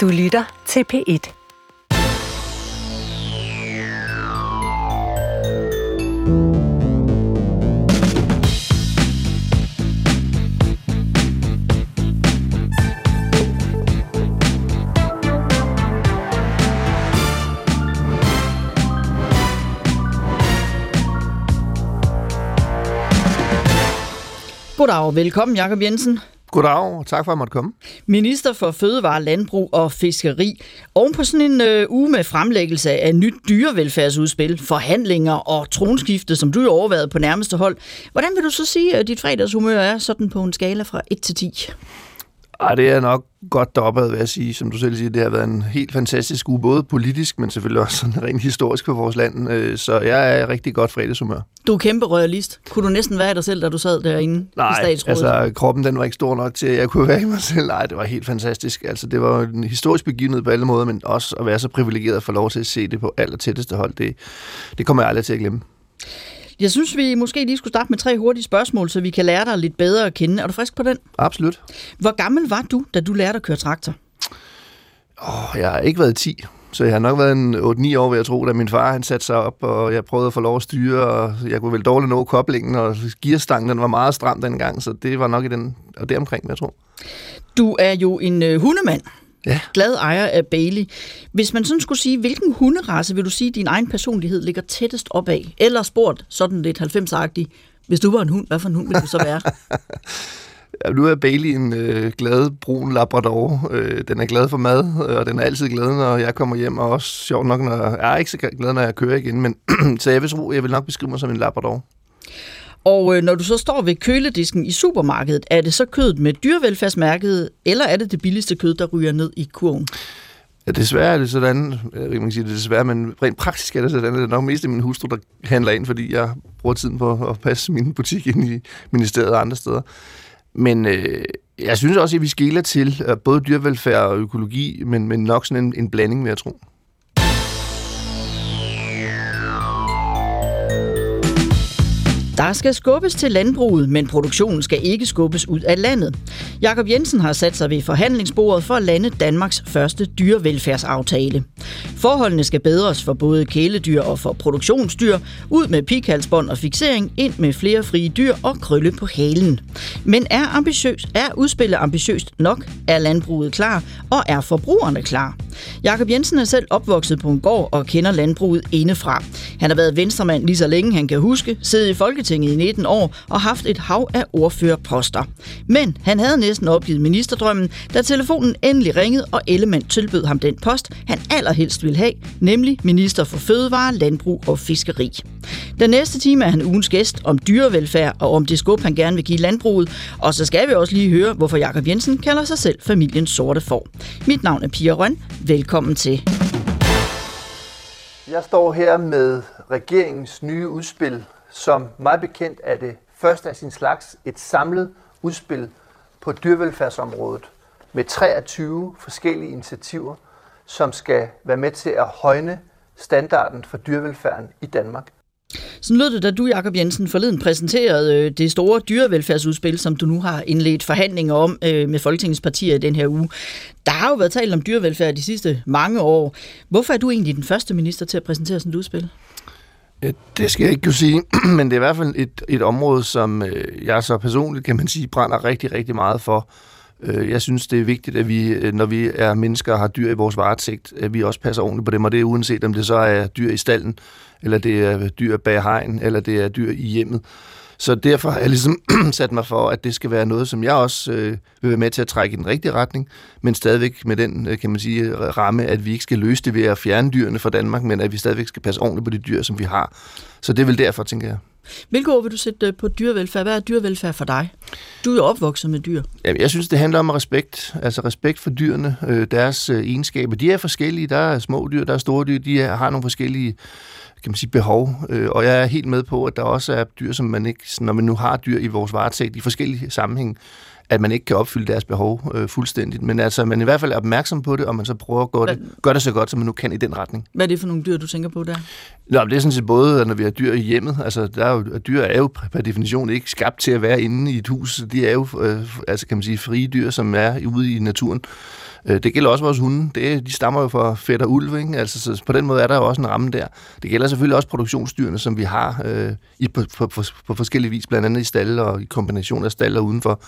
Du lytter til P1. Goddag og velkommen, Jakob Jensen. Goddag, og tak for at jeg måtte komme. Minister for Fødevare, Landbrug og Fiskeri. Oven på sådan en øh, uge med fremlæggelse af nyt dyrevelfærdsudspil, forhandlinger og tronskifte, som du jo overvejede på nærmeste hold. Hvordan vil du så sige, at dit fredagshumør er sådan på en skala fra 1 til 10? Ej, det er nok godt deroppe, vil jeg sige. Som du selv siger, det har været en helt fantastisk uge, både politisk, men selvfølgelig også sådan rent historisk for vores land. Øh, Så jeg er rigtig godt fredagshumør. Du er kæmpe royalist. Kunne du næsten være i dig selv, da du sad derinde i Nej, statsrådet? altså kroppen den var ikke stor nok til, at jeg kunne være i mig selv. Nej, det var helt fantastisk. Altså, det var en historisk begivenhed på alle måder, men også at være så privilegeret at få lov til at se det på aller tætteste hold, det, det kommer jeg aldrig til at glemme. Jeg synes, vi måske lige skulle starte med tre hurtige spørgsmål, så vi kan lære dig lidt bedre at kende. Er du frisk på den? Absolut. Hvor gammel var du, da du lærte at køre traktor? Oh, jeg har ikke været 10, så jeg har nok været en 8-9 år, vil jeg tro, da min far han satte sig op, og jeg prøvede at få lov at styre, og jeg kunne vel dårligt nå koblingen, og gearstangen den var meget stram dengang, så det var nok i den, og det omkring, jeg tror. Du er jo en øh, hundemand. Ja. Glad ejer af Bailey. Hvis man sådan skulle sige, hvilken hunderace vil du sige, din egen personlighed ligger tættest op af? Eller spurgt sådan lidt 90-agtigt, hvis du var en hund, hvad for en hund ville du så være? Ja, nu er Bailey en øh, glad brun labrador. Øh, den er glad for mad, øh, og den er altid glad, når jeg kommer hjem, og også sjovt nok, når jeg er ikke så glad, når jeg kører igen, men så jeg vil, tro, jeg vil nok beskrive mig som en labrador. Og øh, når du så står ved køledisken i supermarkedet, er det så kødet med dyrevelfærdsmærket, eller er det det billigste kød, der ryger ned i kurven? Ja, desværre er det sådan, øh, jeg ved ikke, kan sige det desværre, men rent praktisk er det sådan, at det er nok mest min hustru, der handler ind, fordi jeg bruger tiden på at passe min butik ind i ministeriet og andre steder. Men øh, jeg synes også, at vi skiller til øh, både dyrevelfærd og økologi, men, men nok sådan en, en blanding, vil jeg tro. Der skal skubbes til landbruget, men produktionen skal ikke skubbes ud af landet. Jakob Jensen har sat sig ved forhandlingsbordet for at lande Danmarks første dyrevelfærdsaftale. Forholdene skal bedres for både kæledyr og for produktionsdyr, ud med pikhalsbånd og fixering, ind med flere frie dyr og krølle på halen. Men er, ambitiøs, er udspillet ambitiøst nok? Er landbruget klar? Og er forbrugerne klar? Jakob Jensen er selv opvokset på en gård og kender landbruget indefra. Han har været venstremand lige så længe han kan huske, siddet i Folketinget i 19 år og haft et hav af ordførerposter. Men han havde næsten opgivet ministerdrømmen, da telefonen endelig ringede, og Ellemann tilbød ham den post, han allerhelst ville have, nemlig minister for fødevare, landbrug og fiskeri. Den næste time er han ugens gæst om dyrevelfærd og om det skub, han gerne vil give landbruget. Og så skal vi også lige høre, hvorfor Jakob Jensen kalder sig selv familiens sorte får. Mit navn er Pia Røn. Velkommen til. Jeg står her med regeringens nye udspil, som meget bekendt er det første af sin slags et samlet udspil på dyrevelfærdsområdet med 23 forskellige initiativer, som skal være med til at højne standarden for dyrevelfærden i Danmark. Sådan lød det, da du, Jakob Jensen, forleden præsenterede øh, det store dyrevelfærdsudspil, som du nu har indledt forhandlinger om øh, med Folketingets partier i den her uge. Der har jo været talt om dyrevelfærd de sidste mange år. Hvorfor er du egentlig den første minister til at præsentere sådan et udspil? Øh, det skal jeg ikke kunne sige, men det er i hvert fald et, et område, som øh, jeg så personligt, kan man sige, brænder rigtig, rigtig meget for. Øh, Jeg synes, det er vigtigt, at vi, øh, når vi er mennesker og har dyr i vores varetægt, at vi også passer ordentligt på dem, og det er uanset, om det så er dyr i stallen, eller det er dyr bag hegn, eller det er dyr i hjemmet. Så derfor har jeg ligesom sat mig for, at det skal være noget, som jeg også øh, vil være med til at trække i den rigtige retning, men stadigvæk med den, øh, kan man sige, ramme, at vi ikke skal løse det ved at fjerne dyrene fra Danmark, men at vi stadigvæk skal passe ordentligt på de dyr, som vi har. Så det er vel derfor, tænker jeg. Hvilke ord vil du sætte øh, på dyrevelfærd? Hvad er dyrevelfærd for dig? Du er jo opvokset med dyr. Jamen, jeg synes, det handler om respekt. Altså respekt for dyrene, øh, deres øh, egenskaber. De er forskellige. Der er små dyr, der er store dyr. De er, har nogle forskellige kan man sige, behov. Øh, og jeg er helt med på, at der også er dyr, som man ikke, når man nu har dyr i vores varetægt i forskellige sammenhæng, at man ikke kan opfylde deres behov øh, fuldstændigt. Men altså, man er i hvert fald opmærksom på det, og man så prøver at gøre det, gøre det så godt, som man nu kan i den retning. Hvad er det for nogle dyr, du tænker på der? Nå, det er sådan set både, når vi har dyr i hjemmet. Altså, der er jo, dyr er jo per definition ikke skabt til at være inde i et hus. De er jo, øh, altså kan man sige, frie dyr, som er ude i naturen. Øh, det gælder også vores hunde. Det, de stammer jo fra fedt og ulv, ikke? Altså, så på den måde er der jo også en ramme der. Det gælder selvfølgelig også produktionsdyrene, som vi har øh, i, på, på, på, på forskellige vis, blandt andet i stalle og i kombination af stalle og udenfor.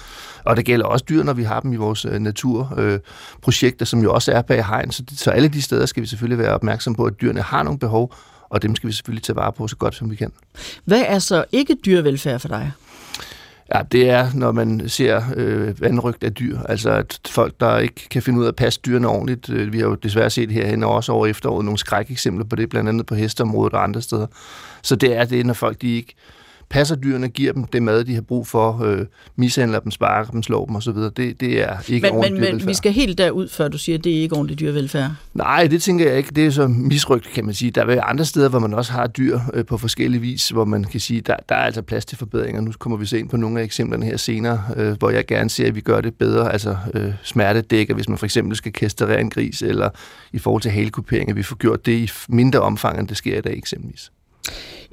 Og det gælder også dyr, når vi har dem i vores øh, naturprojekter, øh, som jo også er bag hegn. Så, så alle de steder skal vi selvfølgelig være opmærksom på, at dyrene har nogle behov, og dem skal vi selvfølgelig tage vare på så godt som vi kan. Hvad er så ikke dyrevelfærd for dig? Ja, det er, når man ser øh, vandrygt af dyr. Altså, at folk, der ikke kan finde ud af at passe dyrene ordentligt. Øh, vi har jo desværre set herhen også over efteråret nogle skrækeksempler på det, blandt andet på hesteområdet og andre steder. Så det er det, når folk de ikke passer dyrene, giver dem det mad, de har brug for, øh, mishandler dem, sparker dem, slår dem osv. Det, det er ikke men, ordentlig men, Men vi skal helt derud, før du siger, at det er ikke ordentlig dyrevelfærd. Nej, det tænker jeg ikke. Det er så misrygt, kan man sige. Der er andre steder, hvor man også har dyr øh, på forskellige vis, hvor man kan sige, der, der er altså plads til forbedringer. Nu kommer vi se ind på nogle af eksemplerne her senere, øh, hvor jeg gerne ser, at vi gør det bedre. Altså øh, smertedækker, hvis man for eksempel skal kastrere en gris, eller i forhold til halekupering, at vi får gjort det i mindre omfang, end det sker i dag eksempelvis.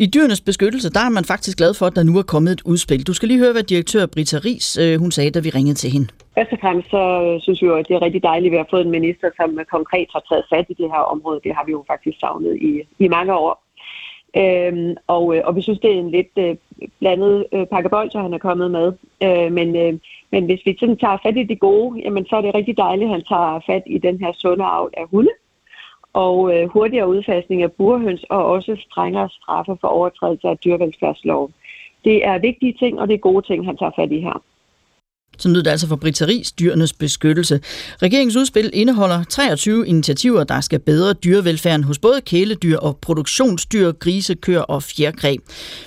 I dyrenes beskyttelse, der er man faktisk glad for, at der nu er kommet et udspil. Du skal lige høre, hvad direktør Britta Ries, øh, hun sagde, da vi ringede til hende. Først og fremmest så øh, synes vi jo, at det er rigtig dejligt, at vi har fået en minister, som øh, konkret har taget fat i det her område. Det har vi jo faktisk savnet i, i mange år. Øhm, og, og vi synes, det er en lidt øh, blandet øh, pakkebold, han er kommet med. Øh, men, øh, men hvis vi sådan tager fat i det gode, jamen, så er det rigtig dejligt, at han tager fat i den her sunde avl af hunde og øh, hurtigere udfasning af burhøns og også strengere straffe for overtrædelse af dyrevelfærdsloven. Det er vigtige ting, og det er gode ting, han tager fat i her. Så lyder det altså for Britaris dyrenes beskyttelse. Regeringens udspil indeholder 23 initiativer, der skal bedre dyrevelfærden hos både kæledyr og produktionsdyr, grise, køer og fjerkræ.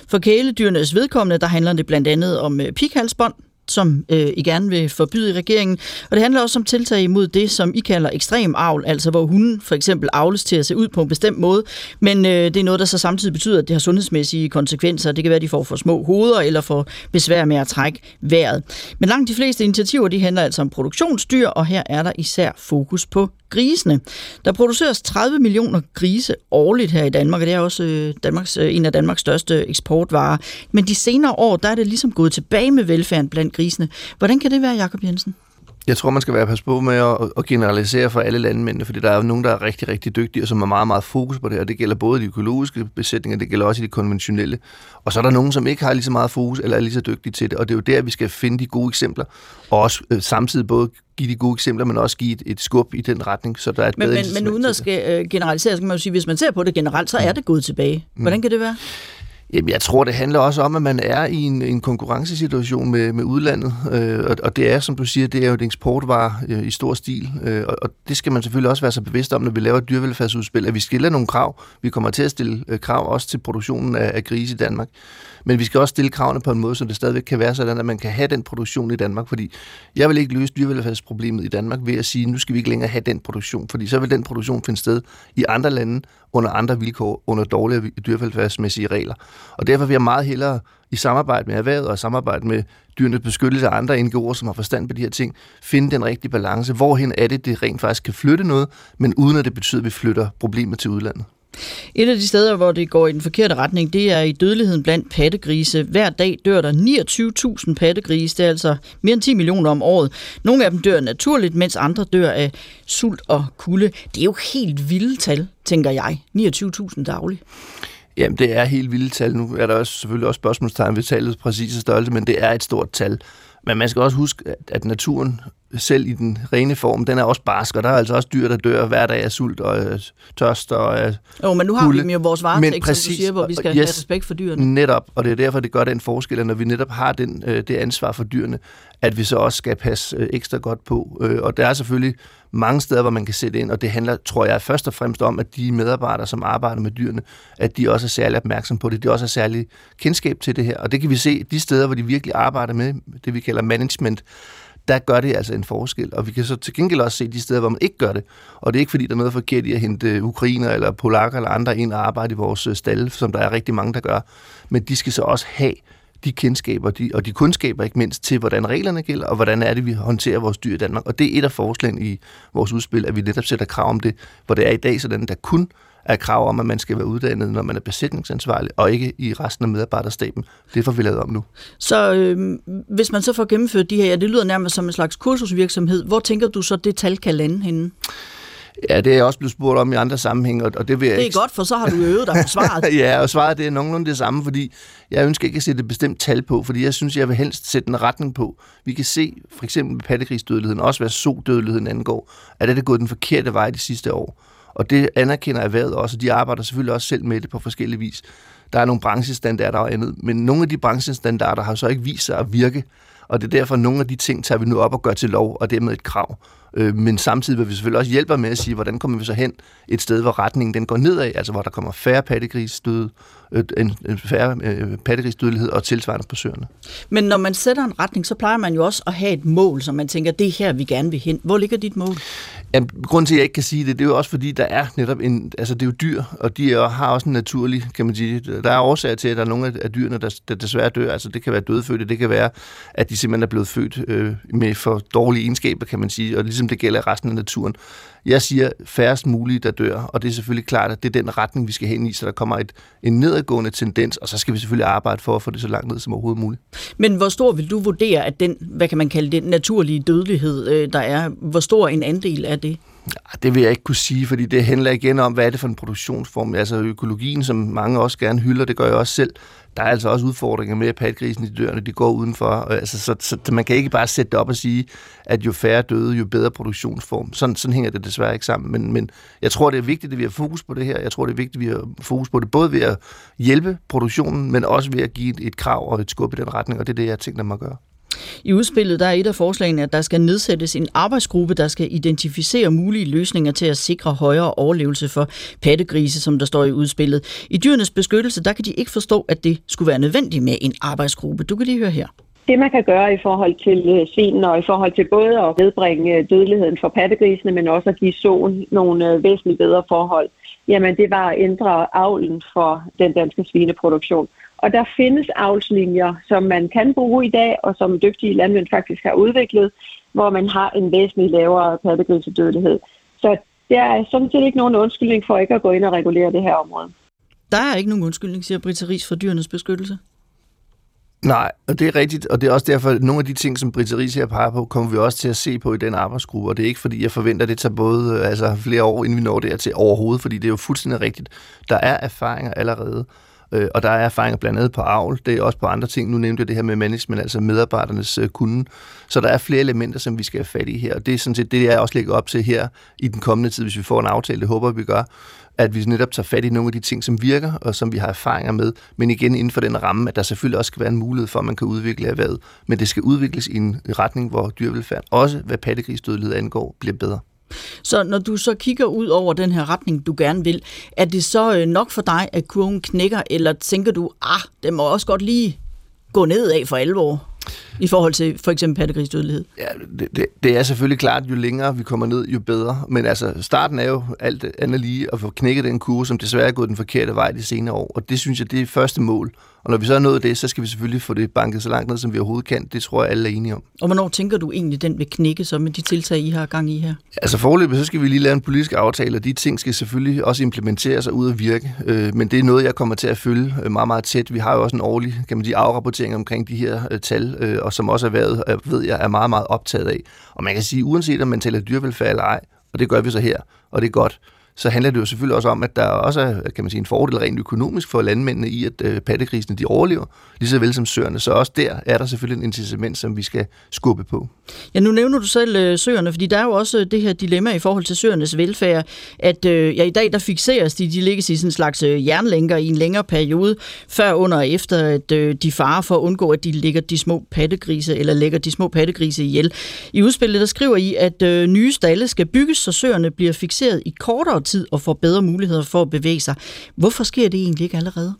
For kæledyrenes vedkommende, der handler det blandt andet om øh, pikhalsbånd, som øh, I gerne vil forbyde i regeringen. Og det handler også om tiltag imod det, som I kalder ekstrem avl, altså hvor hunden for eksempel avles til at se ud på en bestemt måde, men øh, det er noget, der så samtidig betyder, at det har sundhedsmæssige konsekvenser. Det kan være, at de får for små hoveder eller får besvær med at trække vejret. Men langt de fleste initiativer, de handler altså om produktionsdyr, og her er der især fokus på grisene. Der produceres 30 millioner grise årligt her i Danmark, og det er også øh, Danmarks, øh, en af Danmarks største eksportvarer. Men de senere år, der er det ligesom gået tilbage med velfærden blandt grisene. Hvordan kan det være, Jakob Jensen? Jeg tror, man skal være pas på med at, at generalisere for alle landmændene, fordi der er jo nogen, der er rigtig, rigtig dygtige, og som har meget, meget fokus på det her. Det gælder både de økologiske besætninger, det gælder også de konventionelle. Og så er der nogen, som ikke har lige så meget fokus, eller er lige så dygtige til det. Og det er jo der, vi skal finde de gode eksempler, og også øh, samtidig både give de gode eksempler, men også give et, et skub i den retning, så der er et men, bedre Men, men uden at skal, øh, generalisere, så kan man jo sige, hvis man ser på det generelt, så er det gået tilbage. Hvordan kan det være? Jamen, jeg tror, det handler også om, at man er i en, en konkurrencesituation med, med udlandet, øh, og, og det er, som du siger, det er jo et eksportvare øh, i stor stil, øh, og, og det skal man selvfølgelig også være så bevidst om, når vi laver et dyrevelfærdsudspil, at vi stiller nogle krav. Vi kommer til at stille øh, krav også til produktionen af, af grise i Danmark, men vi skal også stille kravene på en måde, så det stadigvæk kan være sådan, at man kan have den produktion i Danmark, fordi jeg vil ikke løse dyrevelfærdsproblemet i Danmark ved at sige, nu skal vi ikke længere have den produktion, fordi så vil den produktion finde sted i andre lande under andre vilkår, under dårlige dyrevelfærdsmæssige regler. Og derfor vil jeg meget hellere i samarbejde med erhvervet og samarbejde med dyrenes beskyttelse og andre NGO'er, som har forstand på de her ting, finde den rigtige balance. Hvorhen er det, det rent faktisk kan flytte noget, men uden at det betyder, at vi flytter problemet til udlandet. Et af de steder, hvor det går i den forkerte retning, det er i dødeligheden blandt pattegrise. Hver dag dør der 29.000 pattegrise. Det er altså mere end 10 millioner om året. Nogle af dem dør naturligt, mens andre dør af sult og kulde. Det er jo helt vilde tal, tænker jeg. 29.000 dagligt. Jamen, det er helt vilde tal. Nu er der også, selvfølgelig også spørgsmålstegn ved tallets præcise størrelse, men det er et stort tal. Men man skal også huske, at naturen selv i den rene form, den er også barsk, og der er altså også dyr, der dør hver dag af sult og øh, tørst og øh, Jo, men nu har kulde. vi jo vores varetægt, som du siger, hvor vi skal yes, have respekt for dyrene. Netop, og det er derfor, det gør den forskel, at når vi netop har den, øh, det ansvar for dyrene, at vi så også skal passe øh, ekstra godt på. Øh, og der er selvfølgelig mange steder, hvor man kan sætte ind, og det handler, tror jeg, først og fremmest om, at de medarbejdere, som arbejder med dyrene, at de også er særlig opmærksom på det. De også har særlig kendskab til det her. Og det kan vi se de steder, hvor de virkelig arbejder med det, vi kalder management, der gør det altså en forskel. Og vi kan så til gengæld også se de steder, hvor man ikke gør det. Og det er ikke fordi, der er noget forkert i at hente øh, ukrainer eller polakker eller andre ind og arbejde i vores øh, stalle, som der er rigtig mange, der gør. Men de skal så også have de kendskaber de, og de kundskaber ikke mindst til, hvordan reglerne gælder, og hvordan er det, vi håndterer vores dyr i Danmark. Og det er et af forslagene i vores udspil, at vi netop sætter krav om det, hvor det er i dag sådan, der kun er krav om, at man skal være uddannet, når man er besætningsansvarlig, og ikke i resten af medarbejderstaben. Det får vi lavet om nu. Så øh, hvis man så får gennemført de her, ja, det lyder nærmest som en slags kursusvirksomhed, hvor tænker du så, det tal kan lande henne? Ja, det er jeg også blevet spurgt om i andre sammenhænge, og det vil jeg Det er ikke... godt, for så har du øvet dig på svaret. ja, og svaret det er nogenlunde det samme, fordi jeg ønsker ikke at sætte et bestemt tal på, fordi jeg synes, jeg vil helst sætte en retning på. Vi kan se, for eksempel med pattegrisdødeligheden, også hvad sodødeligheden angår, at det er gået den forkerte vej de sidste år. Og det anerkender erhvervet også, og de arbejder selvfølgelig også selv med det på forskellige vis. Der er nogle branchestandarder og andet, men nogle af de branchestandarder har så ikke vist sig at virke, og det er derfor, at nogle af de ting tager vi nu op og gør til lov, og dermed et krav. Øh, men samtidig vil vi selvfølgelig også hjælpe med at sige, hvordan kommer vi så hen et sted, hvor retningen den går nedad, altså hvor der kommer færre pattegrisdøde, øh, en, en færre øh, pattegrisdødelighed og tilsvarende på søerne. Men når man sætter en retning, så plejer man jo også at have et mål, som man tænker, det er her, vi gerne vil hen. Hvor ligger dit mål? Jamen, grunden til, at jeg ikke kan sige det, det er jo også fordi, der er netop en, altså det er jo dyr, og de er, har også en naturlig, kan man sige, der er årsager til, at der er nogle af dyrene, der, der desværre dør. Altså det kan være dødfødte, det kan være, at de simpelthen er blevet født øh, med for dårlige egenskaber, kan man sige, og ligesom det gælder resten af naturen. Jeg siger færrest mulige, der dør, og det er selvfølgelig klart, at det er den retning, vi skal hen i, så der kommer et, en nedadgående tendens, og så skal vi selvfølgelig arbejde for at få det så langt ned som overhovedet muligt. Men hvor stor vil du vurdere, at den, hvad kan man kalde det, naturlige dødelighed, øh, der er, hvor stor en andel er det? Ja, det vil jeg ikke kunne sige, fordi det handler igen om, hvad er det for en produktionsform. Altså økologien, som mange også gerne hylder, det gør jeg også selv. Der er altså også udfordringer med, at patgrisen i dørene, de går udenfor. Altså, så, så, man kan ikke bare sætte det op og sige, at jo færre døde, jo bedre produktionsform. Sådan, sådan hænger det desværre ikke sammen. Men, men jeg tror, det er vigtigt, at vi har fokus på det her. Jeg tror, det er vigtigt, at vi har fokus på det, både ved at hjælpe produktionen, men også ved at give et, et krav og et skub i den retning, og det er det, jeg tænker mig at gøre. I udspillet der er et af forslagene, at der skal nedsættes en arbejdsgruppe, der skal identificere mulige løsninger til at sikre højere overlevelse for pattegrise, som der står i udspillet. I dyrenes beskyttelse, der kan de ikke forstå, at det skulle være nødvendigt med en arbejdsgruppe. Du kan lige høre her. Det, man kan gøre i forhold til øh, svinen og i forhold til både at nedbringe øh, dødeligheden for pattegrisene, men også at give solen nogle øh, væsentligt bedre forhold, jamen det var at ændre avlen for den danske svineproduktion. Og der findes avlslinjer, som man kan bruge i dag, og som dygtige landmænd faktisk har udviklet, hvor man har en væsentlig lavere pattegrisedødelighed. Så der er sådan set ikke nogen undskyldning for ikke at gå ind og regulere det her område. Der er ikke nogen undskyldning, siger Britta Ries for dyrenes beskyttelse. Nej, og det er rigtigt, og det er også derfor, at nogle af de ting, som Britta Ries her peger på, kommer vi også til at se på i den arbejdsgruppe, og det er ikke fordi, jeg forventer, at det tager både altså, flere år, inden vi når dertil overhovedet, fordi det er jo fuldstændig rigtigt. Der er erfaringer allerede, Øh, og der er erfaringer blandt andet på avl, det er også på andre ting. Nu nævnte jeg det her med management, altså medarbejdernes øh, kunde. Så der er flere elementer, som vi skal have fat i her, og det er sådan set det, jeg også lægger op til her i den kommende tid, hvis vi får en aftale, det håber vi gør, at vi netop tager fat i nogle af de ting, som virker, og som vi har erfaringer med, men igen inden for den ramme, at der selvfølgelig også skal være en mulighed for, at man kan udvikle erhvervet, men det skal udvikles i en retning, hvor dyrevelfærd, også hvad pattegrisdødelighed angår, bliver bedre. Så når du så kigger ud over den her retning, du gerne vil, er det så øh, nok for dig, at kurven knækker, eller tænker du, ah, det må også godt lige gå nedad for alvor? i forhold til for eksempel pattegrisdødelighed? Ja, det, det, det er selvfølgelig klart, jo længere vi kommer ned, jo bedre. Men altså, starten er jo alt andet lige at få knækket den kurve, som desværre er gået den forkerte vej de senere år. Og det synes jeg, det er første mål. Og når vi så er nået det, så skal vi selvfølgelig få det banket så langt ned, som vi overhovedet kan. Det tror jeg, alle er enige om. Og hvornår tænker du egentlig, den vil knække så med de tiltag, I har gang i her? Altså forløbet, så skal vi lige lave en politisk aftale, og de ting skal selvfølgelig også implementeres og ud at virke. Øh, men det er noget, jeg kommer til at følge øh, meget, meget tæt. Vi har jo også en årlig kan man sige, afrapportering omkring de her øh, tal, og som også er været, ved jeg, er meget, meget optaget af. Og man kan sige, uanset om man taler dyrevelfærd eller ej, og det gør vi så her, og det er godt, så handler det jo selvfølgelig også om, at der også er kan man sige, en fordel rent økonomisk for landmændene i, at øh, pattegrisene de overlever, lige så vel som søerne. Så også der er der selvfølgelig en incitament, som vi skal skubbe på. Ja, nu nævner du selv øh, søerne, fordi der er jo også øh, det her dilemma i forhold til søernes velfærd, at øh, ja, i dag der fixeres de, de ligger i sådan en slags øh, jernlænker i en længere periode, før, under og efter, at øh, de farer for at undgå, at de lægger de små pattegrise, eller lægger de små pattegrise ihjel. I udspillet der skriver I, at øh, nye stalle skal bygges, så søerne bliver fixeret i kortere tid og får bedre muligheder for at bevæge sig. Hvorfor sker det egentlig ikke allerede?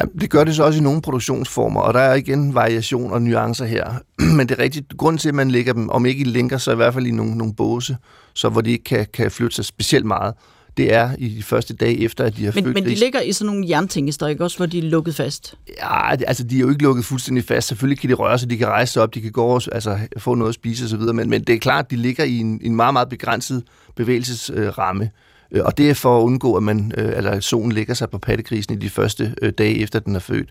Ja, det gør det så også i nogle produktionsformer, og der er igen variation og nuancer her. Men det er rigtigt. Grunden til, at man lægger dem, om ikke i linker, så i hvert fald i nogle, nogle båse, så hvor de ikke kan, kan flytte sig specielt meget, det er i de første dage efter, at de har men, født Men de ligger i sådan nogle jerntingister, ikke også, hvor de er lukket fast? Ja, altså de er jo ikke lukket fuldstændig fast. Selvfølgelig kan de røre sig, de kan rejse sig op, de kan gå over, altså få noget at spise osv., men, men det er klart, at de ligger i en, en meget, meget begrænset bevægelsesramme. Øh, Øh, og det er for at undgå, at man, øh, eller solen lægger sig på pattegrisen i de første øh, dage efter den er født.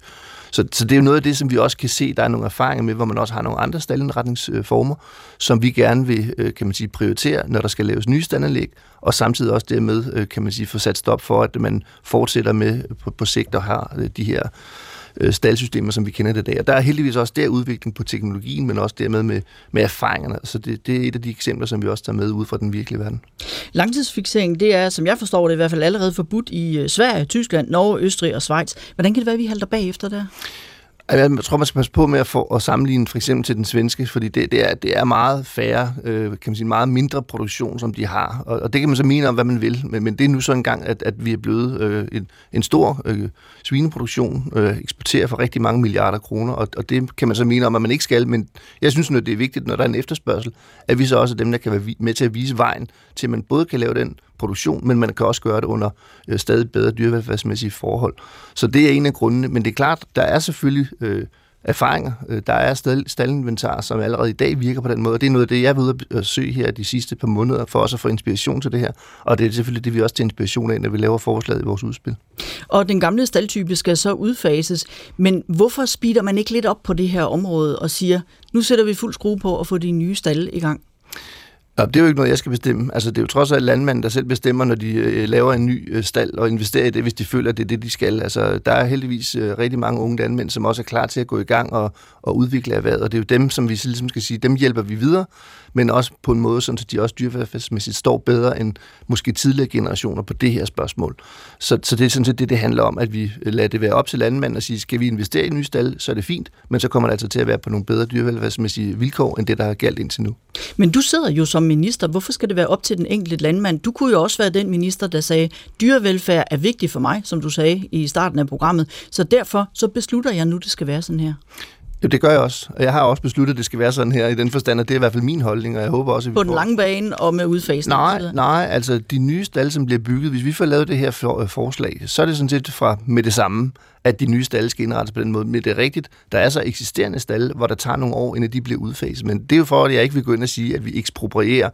Så, så det er jo noget af det, som vi også kan se, der er nogle erfaringer med, hvor man også har nogle andre staldindretningsformer, som vi gerne vil, kan man sige, prioritere, når der skal laves nye standanlæg, og samtidig også dermed, kan man sige, få sat stop for, at man fortsætter med på, på sigt og har de her øh, staldsystemer, som vi kender det i dag. Og der er heldigvis også der udvikling på teknologien, men også dermed med, med erfaringerne. Så det, det er et af de eksempler, som vi også tager med ud fra den virkelige verden. Langtidsfixering, det er, som jeg forstår det, i hvert fald allerede forbudt i øh, Sverige, Tyskland, Norge, Østrig og Schweiz. Hvordan kan det være, at vi halter bagefter der? Jeg tror, man skal passe på med at, få, at sammenligne for eksempel til den svenske, fordi det, det, er, det er meget færre, øh, kan man sige, meget mindre produktion, som de har. Og, og det kan man så mene om, hvad man vil, men, men det er nu så engang, at, at vi er blevet øh, en, en stor øh, svineproduktion, øh, eksporterer for rigtig mange milliarder kroner, og, og det kan man så mene om, at man ikke skal, men jeg synes nu, det er vigtigt, når der er en efterspørgsel, at vi så også er dem, der kan være med til at vise vejen til, at man både kan lave den produktion, men man kan også gøre det under øh, stadig bedre dyrevelfærdsmæssige forhold. Så det er en af grundene, men det er klart, der er selvfølgelig øh, erfaringer. Øh, der er staldinventar, som allerede i dag virker på den måde, og det er noget af det, jeg er ude at øh, søge her de sidste par måneder, for også at få inspiration til det her. Og det er selvfølgelig det, vi også til inspiration af, når vi laver forslaget i vores udspil. Og den gamle staldtype skal så udfases, men hvorfor speeder man ikke lidt op på det her område og siger, nu sætter vi fuld skrue på at få de nye stalle i gang? Ja, det er jo ikke noget, jeg skal bestemme. Altså, det er jo trods alt landmanden, der selv bestemmer, når de øh, laver en ny øh, stald og investerer i det, hvis de føler, at det er det, de skal. Altså, der er heldigvis øh, rigtig mange unge landmænd, som også er klar til at gå i gang og, og udvikle erhvervet, og det er jo dem, som vi ligesom skal sige, dem hjælper vi videre, men også på en måde, så de også dyrefærdsmæssigt står bedre end måske tidligere generationer på det her spørgsmål. Så, så det er sådan set det, det handler om, at vi øh, lader det være op til landmanden og sige, skal vi investere i en ny stald, så er det fint, men så kommer det altså til at være på nogle bedre dyrevelfærdsmæssige vilkår, end det, der har galt indtil nu. Men du sidder jo som minister. Hvorfor skal det være op til den enkelte landmand? Du kunne jo også være den minister, der sagde, dyrevelfærd er vigtig for mig, som du sagde i starten af programmet. Så derfor så beslutter jeg nu, det skal være sådan her. Jo, det gør jeg også. Og jeg har også besluttet, at det skal være sådan her i den forstand, og det er i hvert fald min holdning, og jeg håber også, at vi På den får... lange bane og med udfasning? Nej, nej, altså de nye stalle, som bliver bygget, hvis vi får lavet det her for, øh, forslag, så er det sådan set fra med det samme, at de nye stalle skal indrettes på den måde. Men det er rigtigt, der er så eksisterende stalle, hvor der tager nogle år, inden de bliver udfaset. Men det er jo for, at jeg ikke vil gå ind og sige, at vi eksproprierer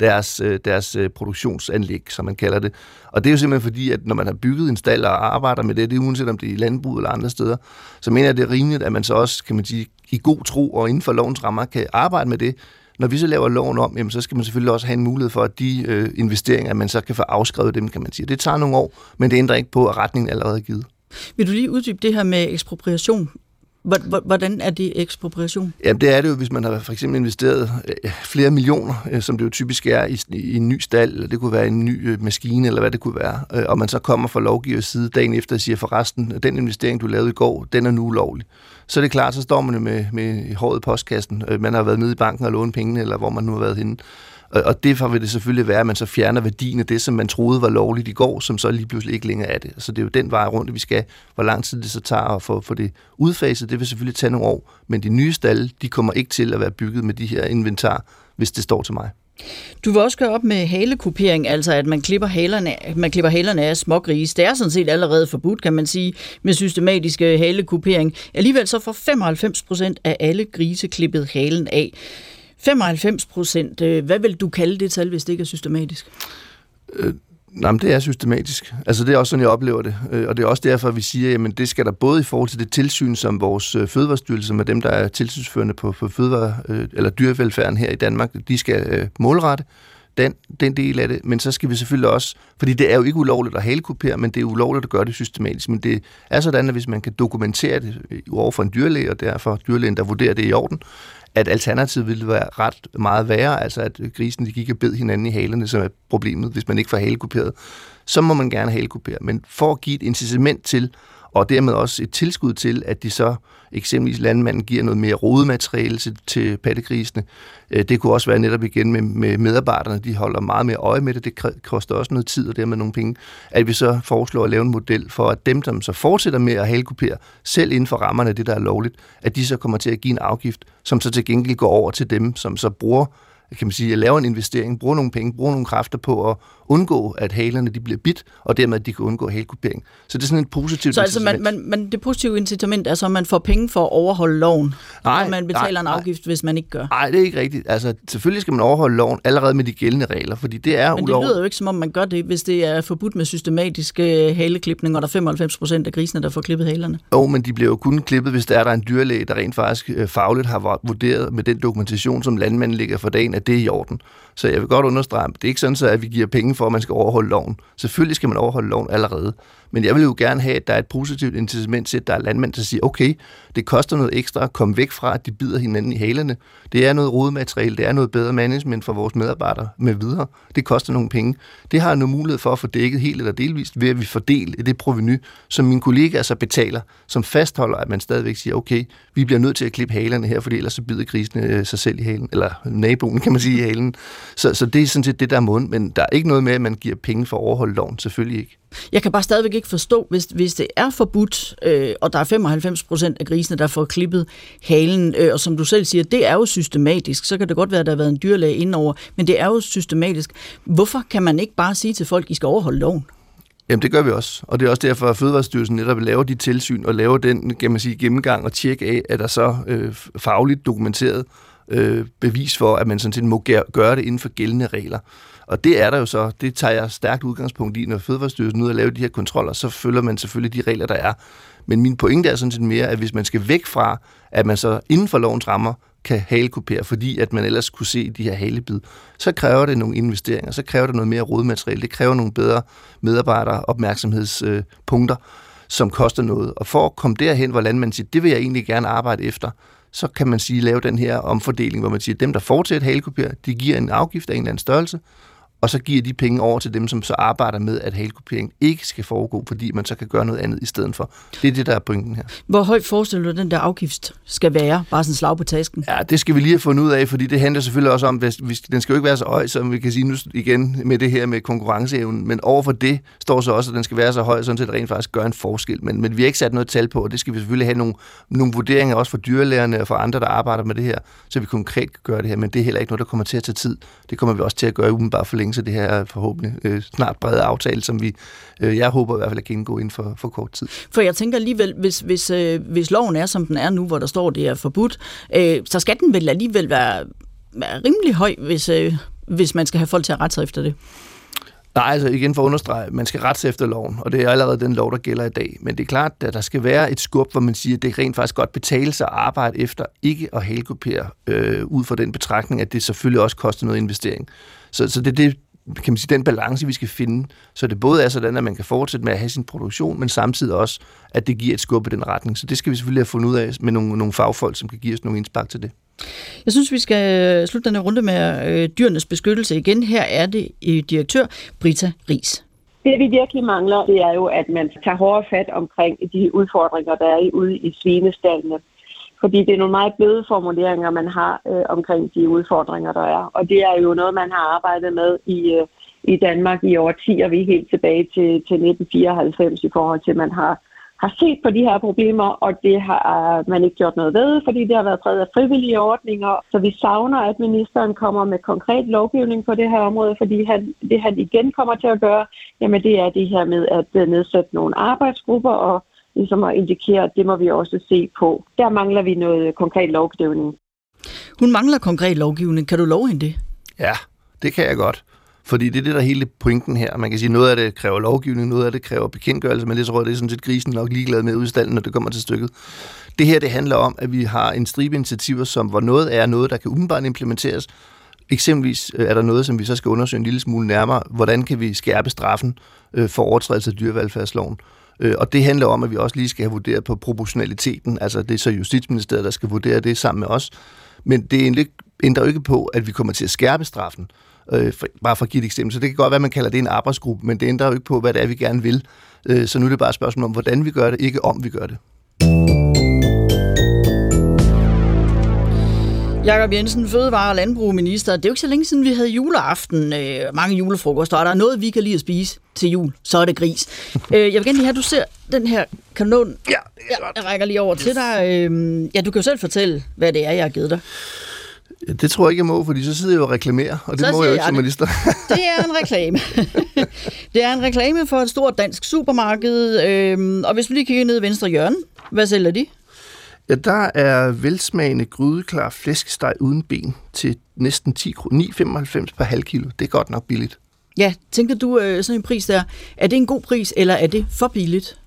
deres, øh, deres øh, produktionsanlæg, som man kalder det. Og det er jo simpelthen fordi, at når man har bygget en stald og arbejder med det, det er uanset om det er i landbrug eller andre steder, så mener jeg, det er rimeligt, at man så også, kan man sige, i god tro og inden for lovens rammer kan arbejde med det. Når vi så laver loven om, jamen, så skal man selvfølgelig også have en mulighed for, at de øh, investeringer, man så kan få afskrevet dem, kan man sige. Det tager nogle år, men det ændrer ikke på, at retningen allerede er givet. Vil du lige uddybe det her med ekspropriation? Hvordan er det ekspropriation? Jamen det er det jo, hvis man har for eksempel investeret flere millioner, øh, som det jo typisk er i, i en ny stald, eller det kunne være en ny øh, maskine, eller hvad det kunne være, øh, og man så kommer fra lovgivers side dagen efter og siger, forresten, den investering, du lavede i går, den er nu ulovlig. Så er det klart, så står man med, med håret i postkassen. Man har været nede i banken og lånt pengene, eller hvor man nu har været henne. Og, og derfor vil det selvfølgelig være, at man så fjerner værdien af det, som man troede var lovligt i går, som så lige pludselig ikke længere er det. Så det er jo den vej rundt, vi skal. Hvor lang tid det så tager at få, få det udfaset, det vil selvfølgelig tage nogle år. Men de nye stalle, de kommer ikke til at være bygget med de her inventar, hvis det står til mig. Du vil også gøre op med halekupering, altså at man klipper halerne, man klipper halerne af smågrise. Det er sådan set allerede forbudt, kan man sige, med systematisk øh, halekupering. Alligevel så får 95 procent af alle grise klippet halen af. 95 procent, øh, hvad vil du kalde det tal, hvis det ikke er systematisk? Øh, nej, men det er systematisk. Altså det er også sådan, jeg oplever det. Øh, og det er også derfor, vi siger, at det skal der både i forhold til det tilsyn, som vores øh, fødevarestyrelse, fødevarestyrelse med dem, der er tilsynsførende på, på fødevare, eller dyrevelfærden her i Danmark, de skal målrette den, den del af det, men så skal vi selvfølgelig også, fordi det er jo ikke ulovligt at halekupere, men det er ulovligt at gøre det systematisk, men det er sådan, at hvis man kan dokumentere det over for en dyrlæge, og derfor dyrlægen, der vurderer det i orden, at alternativet ville være ret meget værre, altså at grisen de gik og bed hinanden i halerne, som er problemet, hvis man ikke får halekuperet, så må man gerne halekupere. Men for at give et incitament til, og dermed også et tilskud til, at de så eksempelvis landmanden giver noget mere rodemateriale til, til pattegrisene. Øh, det kunne også være netop igen med, med medarbejderne, de holder meget mere øje med det, det koster også noget tid og dermed nogle penge, at vi så foreslår at lave en model for, at dem, som så fortsætter med at halekupere, selv inden for rammerne af det, der er lovligt, at de så kommer til at give en afgift, som så til gengæld går over til dem, som så bruger kan man sige, at lave en investering, bruge nogle penge, bruge nogle kræfter på at undgå, at halerne de bliver bit, og dermed at de kan undgå halekupering. Så det er sådan et positivt Så altså, man, man, man, det positive incitament er så, at man får penge for at overholde loven, nej, og man betaler nej, en afgift, nej. hvis man ikke gør? Nej, det er ikke rigtigt. Altså, selvfølgelig skal man overholde loven allerede med de gældende regler, fordi det er Men det lyder jo ikke, som om man gør det, hvis det er forbudt med systematisk haleklipning, og der er 95 procent af grisene, der får klippet halerne. Jo, men de bliver jo kun klippet, hvis der er der en dyrlæge, der rent faktisk øh, fagligt har vurderet med den dokumentation, som landmanden ligger for dagen, at det er i orden. Så jeg vil godt understrege, det er ikke sådan, at vi giver penge for, at man skal overholde loven. Selvfølgelig skal man overholde loven allerede. Men jeg vil jo gerne have, at der er et positivt incitament til, at der er landmænd, der siger, okay, det koster noget ekstra at komme væk fra, at de bider hinanden i halerne. Det er noget rodemateriale, det er noget bedre management for vores medarbejdere med videre. Det koster nogle penge. Det har jeg nu mulighed for at få dækket helt eller delvist, ved at vi fordeler det proveny, som mine kollegaer så betaler, som fastholder, at man stadigvæk siger, okay, vi bliver nødt til at klippe halerne her, fordi ellers så bider grisene øh, sig selv i halen, eller naboen, kan man sige, i halen. Så, så det er sådan set det, der er måden, men der er ikke noget med, at man giver penge for at overholde loven, selvfølgelig ikke. Jeg kan bare stadigvæk ikke forstå, hvis, hvis det er forbudt, øh, og der er 95 procent af grisene, der får klippet halen, øh, og som du selv siger, det er jo systematisk, så kan det godt være, at der har været en dyrlæge indover, men det er jo systematisk. Hvorfor kan man ikke bare sige til folk, at I skal overholde loven? Jamen det gør vi også, og det er også derfor, at Fødevarestyrelsen netop laver de tilsyn og laver den kan man sige, gennemgang og tjek af, at der så øh, fagligt dokumenteret øh, bevis for, at man sådan set må gøre det inden for gældende regler. Og det er der jo så, det tager jeg stærkt udgangspunkt i, når Fødevarestyrelsen ud og lave de her kontroller, så følger man selvfølgelig de regler, der er. Men min pointe er sådan set mere, at hvis man skal væk fra, at man så inden for lovens rammer kan halekopere, fordi at man ellers kunne se de her halebid, så kræver det nogle investeringer, så kræver det noget mere rådmateriale, det kræver nogle bedre medarbejdere opmærksomhedspunkter, som koster noget. Og for at komme derhen, hvor man siger, det vil jeg egentlig gerne arbejde efter, så kan man sige, lave den her omfordeling, hvor man siger, at dem, der fortsætter halekopier, de giver en afgift af en eller anden størrelse, og så giver de penge over til dem, som så arbejder med, at halekupering ikke skal foregå, fordi man så kan gøre noget andet i stedet for. Det er det, der er pointen her. Hvor højt forestiller du, den der afgift skal være? Bare sådan slag på tasken? Ja, det skal vi lige have fundet ud af, fordi det handler selvfølgelig også om, at den skal jo ikke være så høj, som vi kan sige nu igen med det her med konkurrenceevnen, men overfor det står så også, at den skal være så høj, sådan set rent faktisk gør en forskel. Men, men vi har ikke sat noget tal på, og det skal vi selvfølgelig have nogle, nogle vurderinger også for dyrlægerne og for andre, der arbejder med det her, så vi konkret kan gøre det her, men det er heller ikke noget, der kommer til at tage tid. Det kommer vi også til at gøre umiddelbart for længe forlængelse det her forhåbentlig øh, snart brede aftale, som vi, øh, jeg håber i hvert fald at indgå inden for, for kort tid. For jeg tænker alligevel, hvis, hvis, øh, hvis loven er, som den er nu, hvor der står, det er forbudt, øh, så skal den vel alligevel være, være rimelig høj, hvis, øh, hvis man skal have folk til at rette sig efter det. Nej, altså igen for at understrege, man skal rette sig efter loven, og det er allerede den lov, der gælder i dag. Men det er klart, at der skal være et skub, hvor man siger, at det rent faktisk godt betale sig at arbejde efter ikke at halkopere øh, ud fra den betragtning, at det selvfølgelig også koster noget investering. Så, så det er det, kan man sige, den balance, vi skal finde, så det både er sådan, at man kan fortsætte med at have sin produktion, men samtidig også, at det giver et skub i den retning. Så det skal vi selvfølgelig have fundet ud af med nogle, nogle fagfolk, som kan give os nogle indspark til det. Jeg synes, vi skal slutte denne runde med øh, dyrenes beskyttelse igen. Her er det øh, direktør Brita Ries. Det vi virkelig mangler, det er jo, at man tager hårdere fat omkring de udfordringer, der er ude i svinestallene. Fordi det er nogle meget bløde formuleringer, man har øh, omkring de udfordringer, der er. Og det er jo noget, man har arbejdet med i, øh, i Danmark i over 10, og vi er helt tilbage til, til 1994 i forhold til, at man har, har set på de her problemer, og det har øh, man ikke gjort noget ved, fordi det har været præget af frivillige ordninger. Så vi savner, at ministeren kommer med konkret lovgivning på det her område, fordi han, det han igen kommer til at gøre, jamen det er det her med at øh, nedsætte nogle arbejdsgrupper og ligesom at indikere, at det må vi også se på. Der mangler vi noget konkret lovgivning. Hun mangler konkret lovgivning. Kan du love hende det? Ja, det kan jeg godt. Fordi det er det, der er hele pointen her. Man kan sige, at noget af det kræver lovgivning, noget af det kræver bekendtgørelse, men det tror jeg, det er sådan set grisen nok ligeglad med udstallen, når det kommer til stykket. Det her, det handler om, at vi har en stribe initiativer, som hvor noget er noget, der kan umiddelbart implementeres. Eksempelvis øh, er der noget, som vi så skal undersøge en lille smule nærmere. Hvordan kan vi skærpe straffen øh, for overtrædelse af dyrevelfærdsloven? Øh, og det handler om, at vi også lige skal have vurderet på proportionaliteten. Altså det er så Justitsministeriet, der skal vurdere det sammen med os. Men det ændrer jo ikke på, at vi kommer til at skærpe straffen. Øh, for, bare for at give et eksempel. Så det kan godt være, at man kalder det en arbejdsgruppe, men det ændrer jo ikke på, hvad det er, vi gerne vil. Øh, så nu er det bare et spørgsmål om, hvordan vi gør det, ikke om vi gør det. Jakob Jensen, Fødevare- og Landbrugminister. Det er jo ikke så længe siden, vi havde juleaften. Øh, mange julefrokoster, og der er noget, vi kan lide at spise til jul. Så er det gris. øh, jeg vil gerne lige have, at du ser den her kanon. Ja, det er jeg, jeg rækker lige over yes. til dig. Øh, ja, du kan jo selv fortælle, hvad det er, jeg har givet dig. Ja, det tror jeg ikke, jeg må, fordi så sidder jeg jo og reklamerer, og det Så må jeg jo ikke jeg som minister. Det er en reklame. det er en reklame for et stort dansk supermarked, øhm, og hvis vi lige kigger ned i venstre hjørne, hvad sælger de? Ja, der er velsmagende grydeklar flæskesteg uden ben til næsten 10 kr. 9,95 per halv kilo. Det er godt nok billigt. Ja, tænker du øh, sådan en pris der, er det en god pris, eller er det for billigt?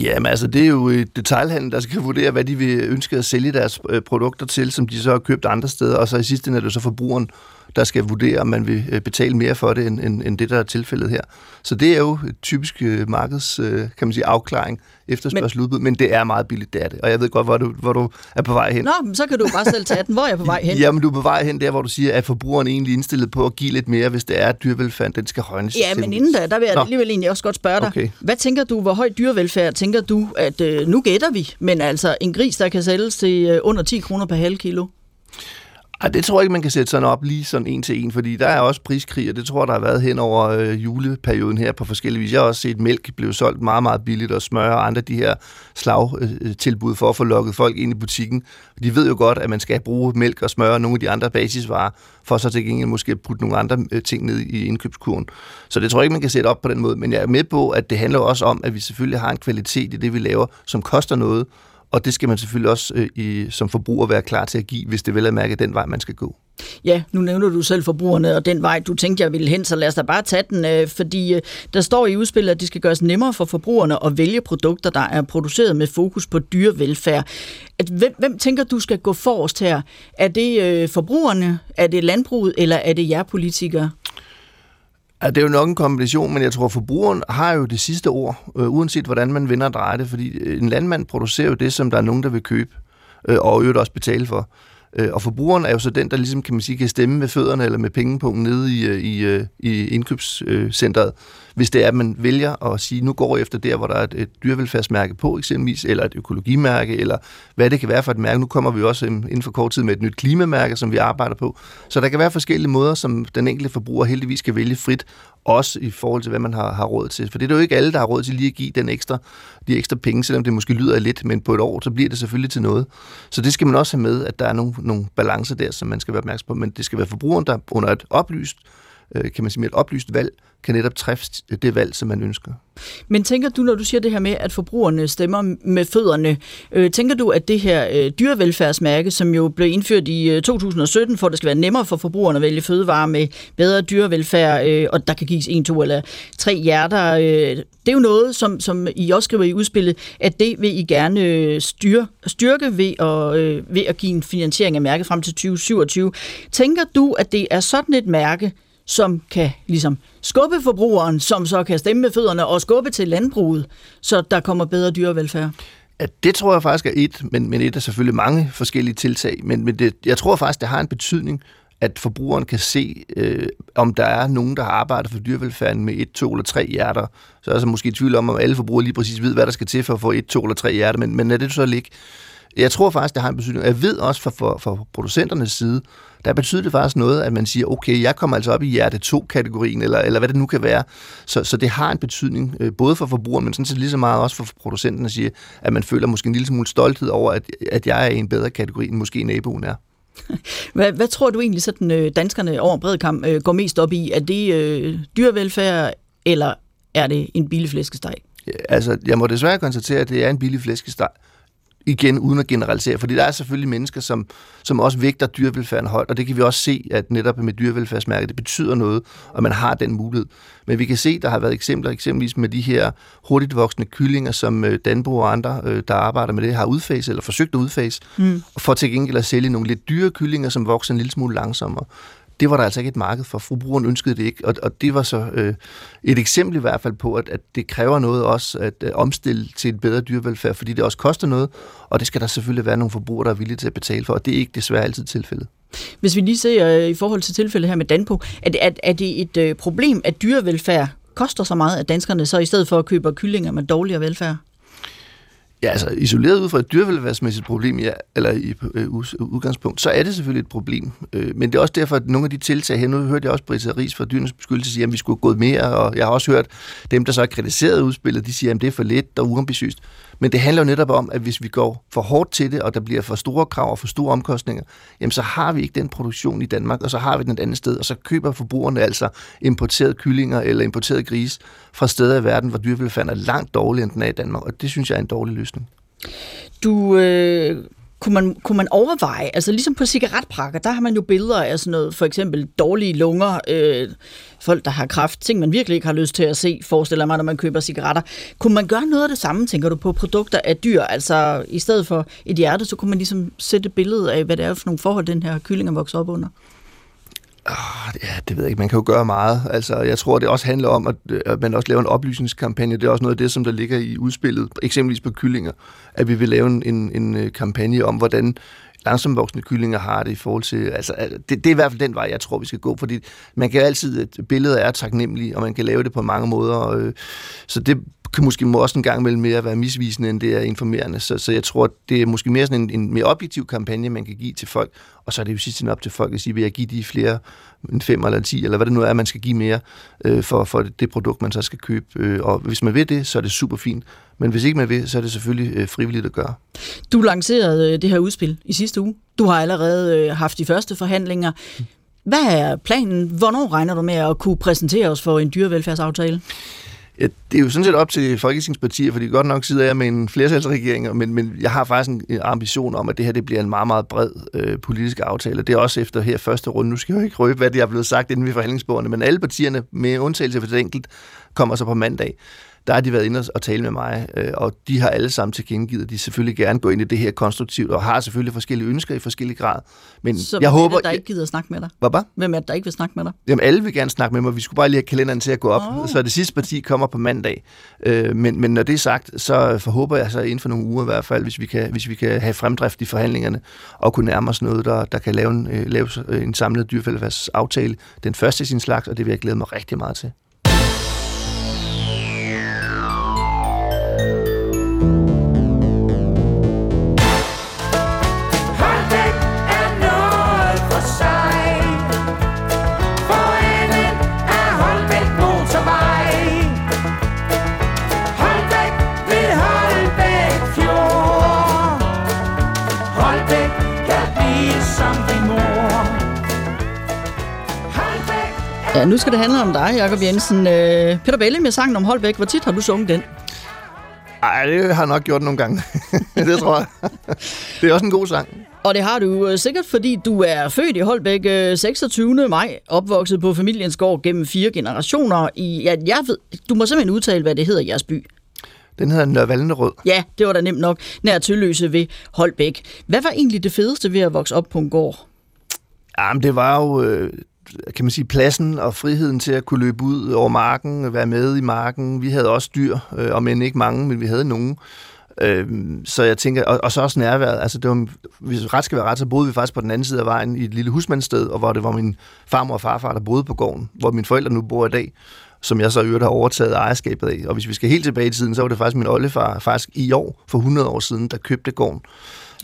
Jamen altså, det er jo et detaljhandel, der skal vurdere, hvad de vil ønske at sælge deres øh, produkter til, som de så har købt andre steder, og så i sidste ende er det så forbrugeren, der skal vurdere, om man vil øh, betale mere for det, end, end, end det, der er tilfældet her. Så det er jo et typisk øh, markeds, øh, kan man sige, afklaring, efterspørgsel udbud, men det er meget billigt, det er det. Og jeg ved godt, hvor du, hvor du er på vej hen. Nå, men så kan du bare selv tage den. Hvor er jeg på vej hen? Jamen, du er på vej hen der, hvor du siger, at forbrugeren egentlig indstillet på at give lidt mere, hvis det er, at dyrevelfærden den skal højnes. Ja, men inden da, der vil jeg Nå. alligevel egentlig også godt spørge dig. Okay. Hvad tænker du, hvor høj dyrevelfærd tænker du, at øh, nu gætter vi, men altså en gris, der kan sælges til øh, under 10 kroner per halv kilo? Ej, det tror jeg ikke, man kan sætte sådan op lige sådan en til en, fordi der er også priskrig, og det tror jeg, der har været hen over øh, juleperioden her på forskellige vis. Jeg har også set mælk blive solgt meget, meget billigt, og smør og andre de her slagtilbud øh, for at få lukket folk ind i butikken. De ved jo godt, at man skal bruge mælk og smør og nogle af de andre basisvarer, for så til gengæld måske at putte nogle andre øh, ting ned i indkøbskurven. Så det tror jeg ikke, man kan sætte op på den måde, men jeg er med på, at det handler også om, at vi selvfølgelig har en kvalitet i det, vi laver, som koster noget, og det skal man selvfølgelig også øh, i, som forbruger være klar til at give, hvis det vel er mærket den vej, man skal gå. Ja, nu nævner du selv forbrugerne og den vej, du tænkte, jeg ville hen, så lad os da bare tage den, øh, fordi øh, der står i udspillet, at det skal gøres nemmere for forbrugerne at vælge produkter, der er produceret med fokus på dyrevelfærd. At, hvem, hvem tænker du skal gå forrest her? Er det øh, forbrugerne, er det landbruget, eller er det jer politikere? Ja, det er jo nok en kombination, men jeg tror, forbrugeren har jo det sidste ord, øh, uanset hvordan man vender og drejer det, fordi øh, en landmand producerer jo det, som der er nogen, der vil købe, øh, og øvrigt også betale for. Øh, og forbrugeren er jo så den, der ligesom, kan man sige, kan stemme med fødderne eller med pengepunkten nede i, øh, i, øh, i indkøbscentret, hvis det er, at man vælger at sige, nu går jeg efter der, hvor der er et, et dyrevelfærdsmærke på eksempelvis, eller et økologimærke, eller hvad det kan være for et mærke. Nu kommer vi også øhm, inden for kort tid med et nyt klimamærke, som vi arbejder på. Så der kan være forskellige måder, som den enkelte forbruger heldigvis kan vælge frit, også i forhold til, hvad man har, har råd til. For det er jo ikke alle, der har råd til lige at give den ekstra, de ekstra penge, selvom det måske lyder lidt, men på et år, så bliver det selvfølgelig til noget. Så det skal man også have med, at der er nogle, nogle balancer der, som man skal være opmærksom på, men det skal være forbrugeren, der under et oplyst, øh, kan man sige, med et oplyst valg, kan netop træffe det valg, som man ønsker. Men tænker du, når du siger det her med, at forbrugerne stemmer med fødderne, øh, tænker du, at det her øh, dyrevelfærdsmærke, som jo blev indført i øh, 2017, for at det skal være nemmere for forbrugerne at vælge fødevarer med bedre dyrevelfærd, øh, og der kan gives en, to eller tre hjerter, øh, det er jo noget, som, som I også skriver i udspillet, at det vil I gerne øh, styre, styrke ved at, øh, ved at give en finansiering af mærket frem til 2027. Tænker du, at det er sådan et mærke, som kan ligesom skubbe forbrugeren, som så kan stemme med fødderne og skubbe til landbruget, så der kommer bedre dyrevelfærd? Ja, det tror jeg faktisk er et, men, men et er selvfølgelig mange forskellige tiltag. Men, men det, jeg tror faktisk, det har en betydning, at forbrugeren kan se, øh, om der er nogen, der har arbejdet for dyrevelfærden med et, to eller tre hjerter. Så er jeg så måske i tvivl om, om alle forbrugere lige præcis ved, hvad der skal til for at få et, to eller tre hjerter, men, men er det så ligge. Jeg tror faktisk, det har en betydning. Jeg ved også fra for, for producenternes side, der betyder det faktisk noget, at man siger, okay, jeg kommer altså op i hjerte 2-kategorien, eller, eller hvad det nu kan være. Så, så det har en betydning, øh, både for forbrugeren, men sådan set lige så meget også for producenten at sige, at man føler måske en lille smule stolthed over, at, at jeg er i en bedre kategori, end måske naboen er. Hvad, hvad tror du egentlig, sådan øh, danskerne over bred kamp øh, går mest op i? Er det øh, dyrevelfærd, eller er det en billigflæskesteg? Ja, altså, jeg må desværre konstatere, at det er en billig flæskesteg. Igen, uden at generalisere, fordi der er selvfølgelig mennesker, som, som også vægter dyrevelfærden højt, og det kan vi også se, at netop med dyrevelfærdsmærket, det betyder noget, og man har den mulighed. Men vi kan se, der har været eksempler, eksempelvis med de her hurtigt voksende kyllinger, som øh, Danbo og andre, øh, der arbejder med det, har udfaset, eller forsøgt at udfase, mm. for til gengæld at sælge nogle lidt dyre kyllinger, som vokser en lille smule langsommere det var der altså ikke et marked for. Forbrugeren ønskede det ikke, og, og det var så øh, et eksempel i hvert fald på, at, at det kræver noget også at øh, omstille til en bedre dyrevelfærd, fordi det også koster noget, og det skal der selvfølgelig være nogle forbrugere, der er villige til at betale for, og det er ikke desværre altid tilfældet. Hvis vi lige ser øh, i forhold til tilfældet her med Danpo, er det, er, er det et øh, problem, at dyrevelfærd koster så meget, at danskerne så i stedet for at købe kyllinger med dårligere velfærd? Ja, altså isoleret ud fra et dyrevelfærdsmæssigt problem, ja, eller i øh, udgangspunkt, så er det selvfølgelig et problem. Øh, men det er også derfor, at nogle af de tiltag her, nu hørte jeg også Britta Ries fra Dyrenes Beskyttelse sige, at vi skulle have gået mere, og jeg har også hørt dem, der så har kritiseret udspillet, de siger, at det er for let og uambitiøst. Men det handler jo netop om, at hvis vi går for hårdt til det, og der bliver for store krav og for store omkostninger, jamen så har vi ikke den produktion i Danmark, og så har vi den et andet sted, og så køber forbrugerne altså importerede kyllinger eller importerede gris fra steder i verden, hvor dyrevelfærden er langt dårligere, end den er i Danmark, og det synes jeg er en dårlig løsning. Du øh, kunne man, kunne man overveje, altså ligesom på cigaretpakker, der har man jo billeder af sådan noget, for eksempel dårlige lunger, øh, folk, der har kræft, ting man virkelig ikke har lyst til at se, forestiller mig, når man køber cigaretter. Kunne man gøre noget af det samme, tænker du, på produkter af dyr? Altså i stedet for et hjerte, så kunne man ligesom sætte et billede af, hvad det er for nogle forhold, den her kylling er vokset op under? Ah, ja, det ved jeg ikke. Man kan jo gøre meget. Altså, jeg tror, det også handler om, at, øh, at man også laver en oplysningskampagne. Det er også noget af det, som der ligger i udspillet, eksempelvis på kyllinger, at vi vil lave en, en, en øh, kampagne om, hvordan langsomvoksende kyllinger har det i forhold til... Altså, det, det er i hvert fald den vej, jeg tror, vi skal gå, fordi man kan altid... Et billede er taknemmeligt, og man kan lave det på mange måder. Øh, så det kan måske også en gang imellem mere være misvisende, end det er informerende. Så, så jeg tror, det er måske mere sådan en, en mere objektiv kampagne, man kan give til folk. Og så er det jo sidst op til folk at sige, vil jeg give de flere en fem eller en 10, eller hvad det nu er, man skal give mere øh, for, for det produkt, man så skal købe. Øh, og hvis man vil det, så er det super fint. Men hvis ikke man vil, så er det selvfølgelig øh, frivilligt at gøre. Du lancerede øh, det her udspil i sidste uge. Du har allerede øh, haft de første forhandlinger. Hvad er planen? Hvornår regner du med at kunne præsentere os for en dyrevelfærdsaftale? Ja, det er jo sådan set op til folketingspartier, fordi godt nok sidder jeg med en flertalsregering, men, men jeg har faktisk en ambition om, at det her det bliver en meget, meget bred øh, politisk aftale. Det er også efter her første runde. Nu skal jeg jo ikke røbe, hvad det er blevet sagt inden ved forhandlingsbordene, men alle partierne, med undtagelse for det enkelt, kommer så på mandag der har de været inde og tale med mig, øh, og de har alle sammen tilkendegivet, at de selvfølgelig gerne går ind i det her konstruktivt, og har selvfølgelig forskellige ønsker i forskellige grad. Men Så jeg håber, er det, der ikke gider at snakke med dig? Hvad, hvad? Hvem er det, der ikke vil snakke med dig? Jamen, alle vil gerne snakke med mig. Vi skulle bare lige have kalenderen til at gå op, oh. så det sidste parti kommer på mandag. Øh, men, men når det er sagt, så forhåber jeg så inden for nogle uger i hvert fald, hvis vi kan, hvis vi kan have fremdrift i forhandlingerne, og kunne nærme os noget, der, der kan lave en, øh, lave en samlet dyrefældefærdsaftale. Den første i sin slags, og det vil jeg glæde mig rigtig meget til. Ja, nu skal det handle om dig, Jakob Jensen. Øh, Peter Belle med sangen om Holbæk. Hvor tit har du sunget den? Ej, det har jeg nok gjort nogle gange. det tror jeg. Det er også en god sang. Og det har du øh, sikkert, fordi du er født i Holbæk 26. Øh, maj, opvokset på familiens gård gennem fire generationer. I, ja, jeg ved, du må simpelthen udtale, hvad det hedder i jeres by. Den hedder Nørvalnerød. Ja, det var da nemt nok. Nær Tølløse ved Holbæk. Hvad var egentlig det fedeste ved at vokse op på en gård? Jamen, det var jo kan man sige, pladsen og friheden til at kunne løbe ud over marken, være med i marken. Vi havde også dyr, øh, om end ikke mange, men vi havde nogen. Øh, så jeg tænker, og, og så også nærværet. Altså, det var, hvis ret skal være ret, så boede vi faktisk på den anden side af vejen i et lille husmandssted, og hvor det var min farmor og farfar, der boede på gården, hvor mine forældre nu bor i dag som jeg så øvrigt har overtaget ejerskabet af. Og hvis vi skal helt tilbage i tiden, så var det faktisk min oldefar, faktisk i år, for 100 år siden, der købte gården.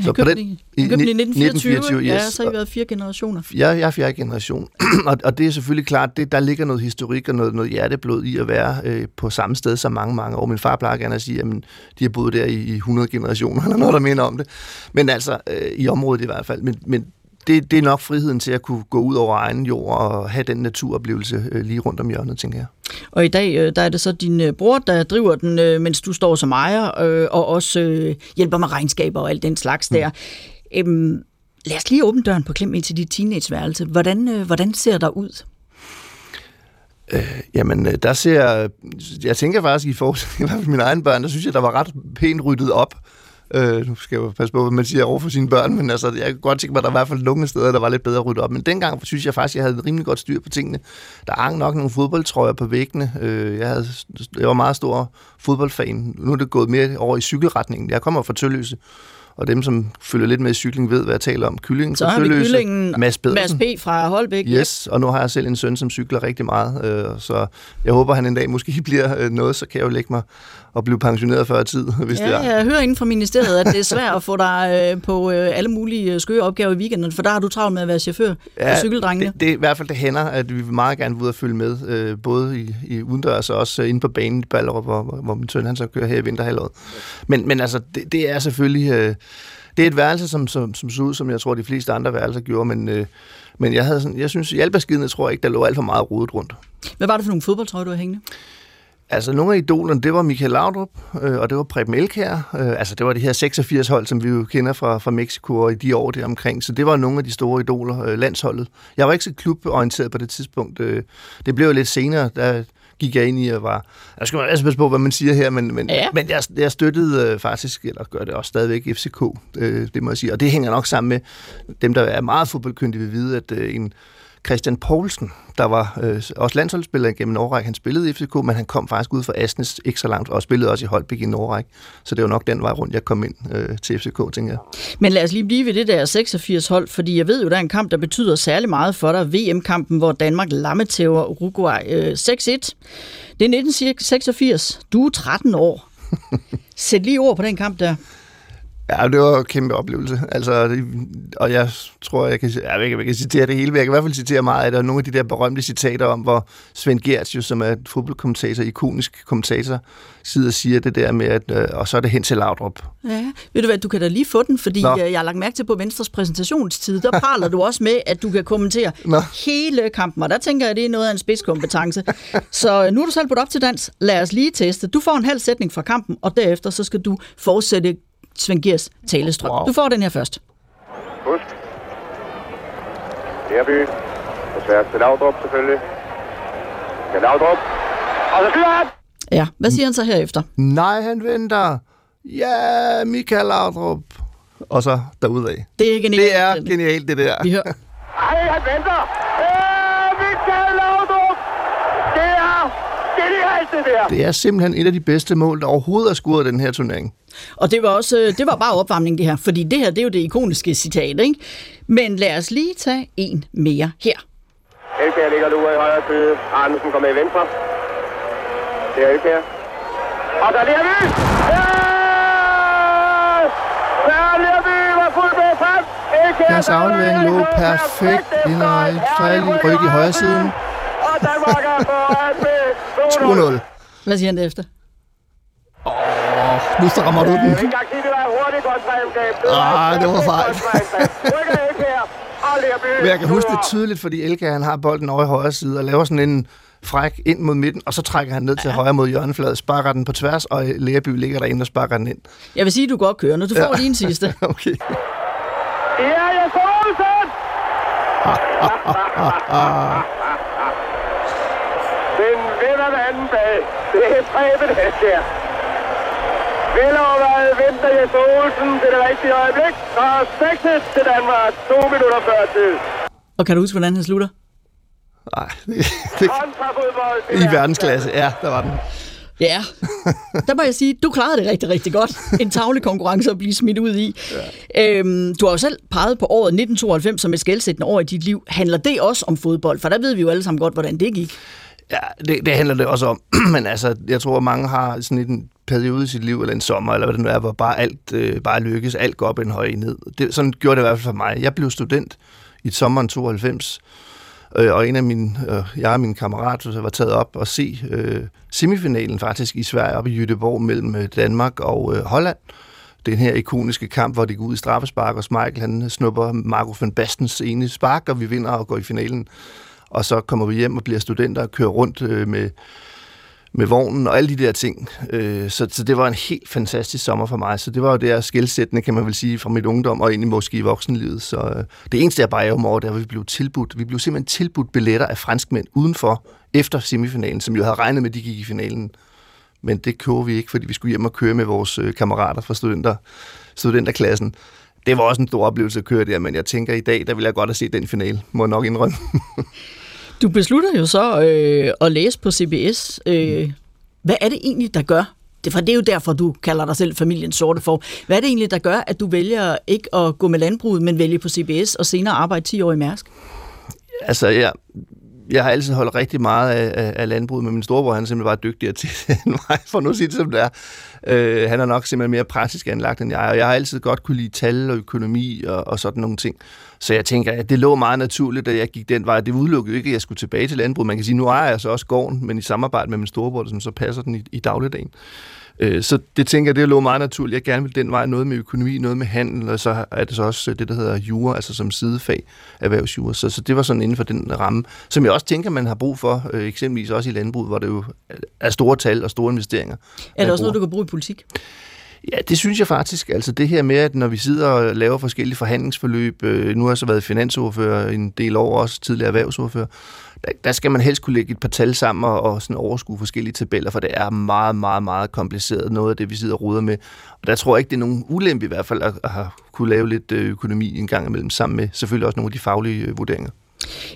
Så på den, i, i 1924, 1924 yes. ja, så har I været fire generationer. Ja, jeg er fjerde generation. og, og det er selvfølgelig klart, det, der ligger noget historik og noget, noget hjerteblod i at være øh, på samme sted så mange, mange år. Min far plejer gerne at sige, at de har boet der i, i 100 generationer, eller noget, der minder om det. Men altså, øh, i området i hvert fald. Men, men det, det er nok friheden til at kunne gå ud over egen jord og have den naturoplevelse øh, lige rundt om hjørnet, tænker jeg. Og i dag øh, der er det så din øh, bror, der driver den, mens du står som ejer, og også hjælper med regnskaber og alt den slags mm. der. Øhm, lad os lige åbne døren på klem ind til dit teenageværelse. Hvordan, hvordan ser der ud? Øh, jamen, der ser... Jeg tænker faktisk i forhold til mine egne børn, der synes jeg, der var ret pænt ryddet op. Øh, nu skal jeg passe på, hvad man siger over for sine børn, men altså, jeg kan godt tænke mig, at der var i hvert fald nogle steder, der var lidt bedre ryddet op. Men dengang synes jeg faktisk, at jeg havde rimelig godt styr på tingene. Der hang nok nogle fodboldtrøjer på væggene. Øh, jeg, havde, jeg var meget stor fodboldfan. Nu er det gået mere over i cykelretningen. Jeg kommer fra Tølløse, Og dem, som følger lidt med i cykling, ved, hvad jeg taler om. Kyllingen Så har vi kyllingen Mads, Mads P. fra Holbæk. Yes, og nu har jeg selv en søn, som cykler rigtig meget, øh, så jeg håber, han en dag måske bliver øh, noget, så kan jeg jo lægge mig og blive pensioneret før tid, hvis ja, det er. jeg hører inden fra ministeriet, at det er svært at få dig øh, på øh, alle mulige skøre opgaver i weekenden, for der har du travlt med at være chauffør ja, for cykeldrengene. Det, det, i hvert fald det hænder, at vi vil meget gerne ud og følge med, øh, både i, i udendørs og også inde på banen i Ballerup, hvor, hvor min søn han så kører her i vinterhalvåret. Men, men altså, det, det er selvfølgelig... Øh, det er et værelse, som, som, som så ud, som jeg tror, de fleste andre værelser gjorde, men, øh, men jeg, havde sådan, jeg synes, i albeskidene tror jeg ikke, der lå alt for meget rodet rundt. Hvad var det for nogle fodboldtrøjer, du havde hængende? Altså, nogle af idolerne, det var Michael Laudrup, øh, og det var Preben Elkær. Øh, altså, det var de her 86 hold, som vi jo kender fra, fra Mexico og i de år der omkring. Så det var nogle af de store idoler, øh, landsholdet. Jeg var ikke så kluborienteret på det tidspunkt. Øh, det blev jo lidt senere, der gik jeg ind i og var... Jeg skal altså passe på, hvad man siger her, men, men, ja. men jeg, jeg støttede øh, faktisk, eller gør det også stadigvæk, FCK, øh, det må jeg sige. Og det hænger nok sammen med dem, der er meget fodboldkyndige, vil vide, at øh, en Christian Poulsen, der var øh, også landsholdsspiller gennem Norræk. Han spillede i FCK, men han kom faktisk ud fra Asnes ikke så langt, og spillede også i Holbæk i Norræk. Så det var nok den vej rundt, jeg kom ind øh, til FCK, tænker jeg. Men lad os lige blive ved det der 86 hold, fordi jeg ved jo, der er en kamp, der betyder særlig meget for dig. VM-kampen, hvor Danmark lammetæver Uruguay øh, 6-1. Det er 1986. Du er 13 år. Sæt lige ord på den kamp der. Ja, det var en kæmpe oplevelse. Altså, og jeg tror, jeg kan, jeg ikke, jeg kan citere det hele, men jeg kan i hvert fald citere meget af det, og nogle af de der berømte citater om, hvor Svend Gertz, jo, som er fodboldkommentator, ikonisk kommentator, sidder og siger det der med, at, øh, og så er det hen til Laudrup. Ja, ved du hvad, du kan da lige få den, fordi Nå. jeg har lagt mærke til på Venstres præsentationstid, der praler du også med, at du kan kommentere Nå. hele kampen, og der tænker jeg, det er noget af en spidskompetence. så nu er du selv på op til dans. Lad os lige teste. Du får en halv sætning fra kampen, og derefter så skal du fortsætte Svend Giers talestrøm. Wow. Du får den her først. Husk. Herby. Desværre til Laudrup selvfølgelig. Til Laudrup. Og så fyrer han! Ja, hvad siger han så herefter? Nej, han venter. Ja, Michael Laudrup. Og så derudad. Det er genialt. Det er genialt, det der. Vi hører. Ej, han venter. Øh, Michael Laudrup. Det er genialt, det der. Det er simpelthen et af de bedste mål, der overhovedet er scoret i den her turnering. Og det var også det var bare opvarmning det her, fordi det her det er jo det ikoniske citat, ikke? Men lad os lige tage en mere her. Elkær ligger nu i højre side. Andersen kommer i venstre. Det er Elkær. Og der er vi! Ja! Der er Lerby, var fuldt med frem. Deres aflevering lå perfekt ind og fejlig ryg i højre siden. Og Danmark er foran 2-0. Hvad siger han derefter? Åh, nu strammer du den. Ikke engang sige, det var hurtigt kontraangreb. Ah, det var fejl. Men jeg kan huske det tydeligt, fordi Elka han har bolden over i højre side og laver sådan en fræk ind mod midten, og så trækker han ned til højre mod hjørnefladet, sparker den på tværs, og Lærby ligger derinde og sparker den ind. Jeg vil sige, at du godt kører, når du får Ja. din sidste. okay. Ja, jeg får Olsen! Den vinder den anden bag. Det er Preben Hesskjær. Velovervejet venter Jesper Olsen til det rigtige øjeblik. Og 6 til Danmark. To minutter før tid. Og kan du huske, hvordan han slutter? Nej, det, det, i er- verdensklasse. Ja, der var den. Ja, der må jeg sige, du klarede det rigtig, rigtig godt. En tavlig konkurrence at blive smidt ud i. Ja. Øhm, du har jo selv peget på året 1992 som et skældsættende år i dit liv. Handler det også om fodbold? For der ved vi jo alle sammen godt, hvordan det gik. Ja, det, det handler det også om. Men altså, jeg tror, at mange har sådan en periode i sit liv, eller en sommer, eller hvad det nu er, hvor bare alt øh, bare lykkes, alt går op en høj ned. Det, sådan gjorde det i hvert fald for mig. Jeg blev student i sommeren 92, øh, og en af mine, øh, jeg og min kammerat var taget op og se øh, semifinalen faktisk i Sverige op i Göteborg mellem øh, Danmark og øh, Holland. Den her ikoniske kamp, hvor det går ud i straffespark, og Michael han snupper Marco van Bastens ene spark, og vi vinder og går i finalen. Og så kommer vi hjem og bliver studenter og kører rundt øh, med, med vognen og alle de der ting. Øh, så, så det var en helt fantastisk sommer for mig. Så det var jo det her skældsættende, kan man vel sige, fra mit ungdom og ind i måske i voksenlivet. Så øh, det eneste, jeg bare er over, det er, at vi blev tilbudt, vi blev simpelthen tilbudt billetter af franskmænd udenfor efter semifinalen, som jo havde regnet med, at de gik i finalen. Men det kører vi ikke, fordi vi skulle hjem og køre med vores øh, kammerater fra studenter, studenterklassen. Det var også en stor oplevelse at køre der, men jeg tænker i dag, der vil jeg godt have set den finale, må jeg nok indrømme. Du beslutter jo så øh, at læse på CBS. Øh, hvad er det egentlig, der gør, det, for det er jo derfor, du kalder dig selv familiens sorte for. Hvad er det egentlig, der gør, at du vælger ikke at gå med landbruget, men vælge på CBS og senere arbejde 10 år i Mærsk? Altså, ja, jeg har altid holdt rigtig meget af, af, af landbruget, men min storebror han er simpelthen bare dygtigere til end mig, for nu at sige det som det er. Øh, han er nok simpelthen mere praktisk anlagt end jeg, og jeg har altid godt kunne lide tal og økonomi og, og sådan nogle ting. Så jeg tænker, at det lå meget naturligt, at jeg gik den vej. Det udelukkede ikke, at jeg skulle tilbage til landbruget. Man kan sige, nu ejer jeg så også gården, men i samarbejde med min storebror, som så passer den i, i dagligdagen. Øh, så det tænker jeg, det lå meget naturligt. Jeg gerne vil den vej, noget med økonomi, noget med handel, og så er det så også det, der hedder jura, altså som sidefag, erhvervsjura. Så, så det var sådan inden for den ramme, som jeg også tænker, man har brug for, øh, eksempelvis også i landbruget, hvor det jo er store tal og store investeringer. Er det også noget, du kan bruge i politik? Ja, det synes jeg faktisk. Altså det her med, at når vi sidder og laver forskellige forhandlingsforløb, øh, nu har jeg så været finansordfører en del år, også tidligere erhvervsordfører, der, der skal man helst kunne lægge et par tal sammen og, og sådan overskue forskellige tabeller, for det er meget, meget, meget kompliceret, noget af det, vi sidder og ruder med. Og der tror jeg ikke, det er nogen ulempe i hvert fald at, at have kunne lave lidt øh, økonomi en gang imellem, sammen med selvfølgelig også nogle af de faglige øh, vurderinger.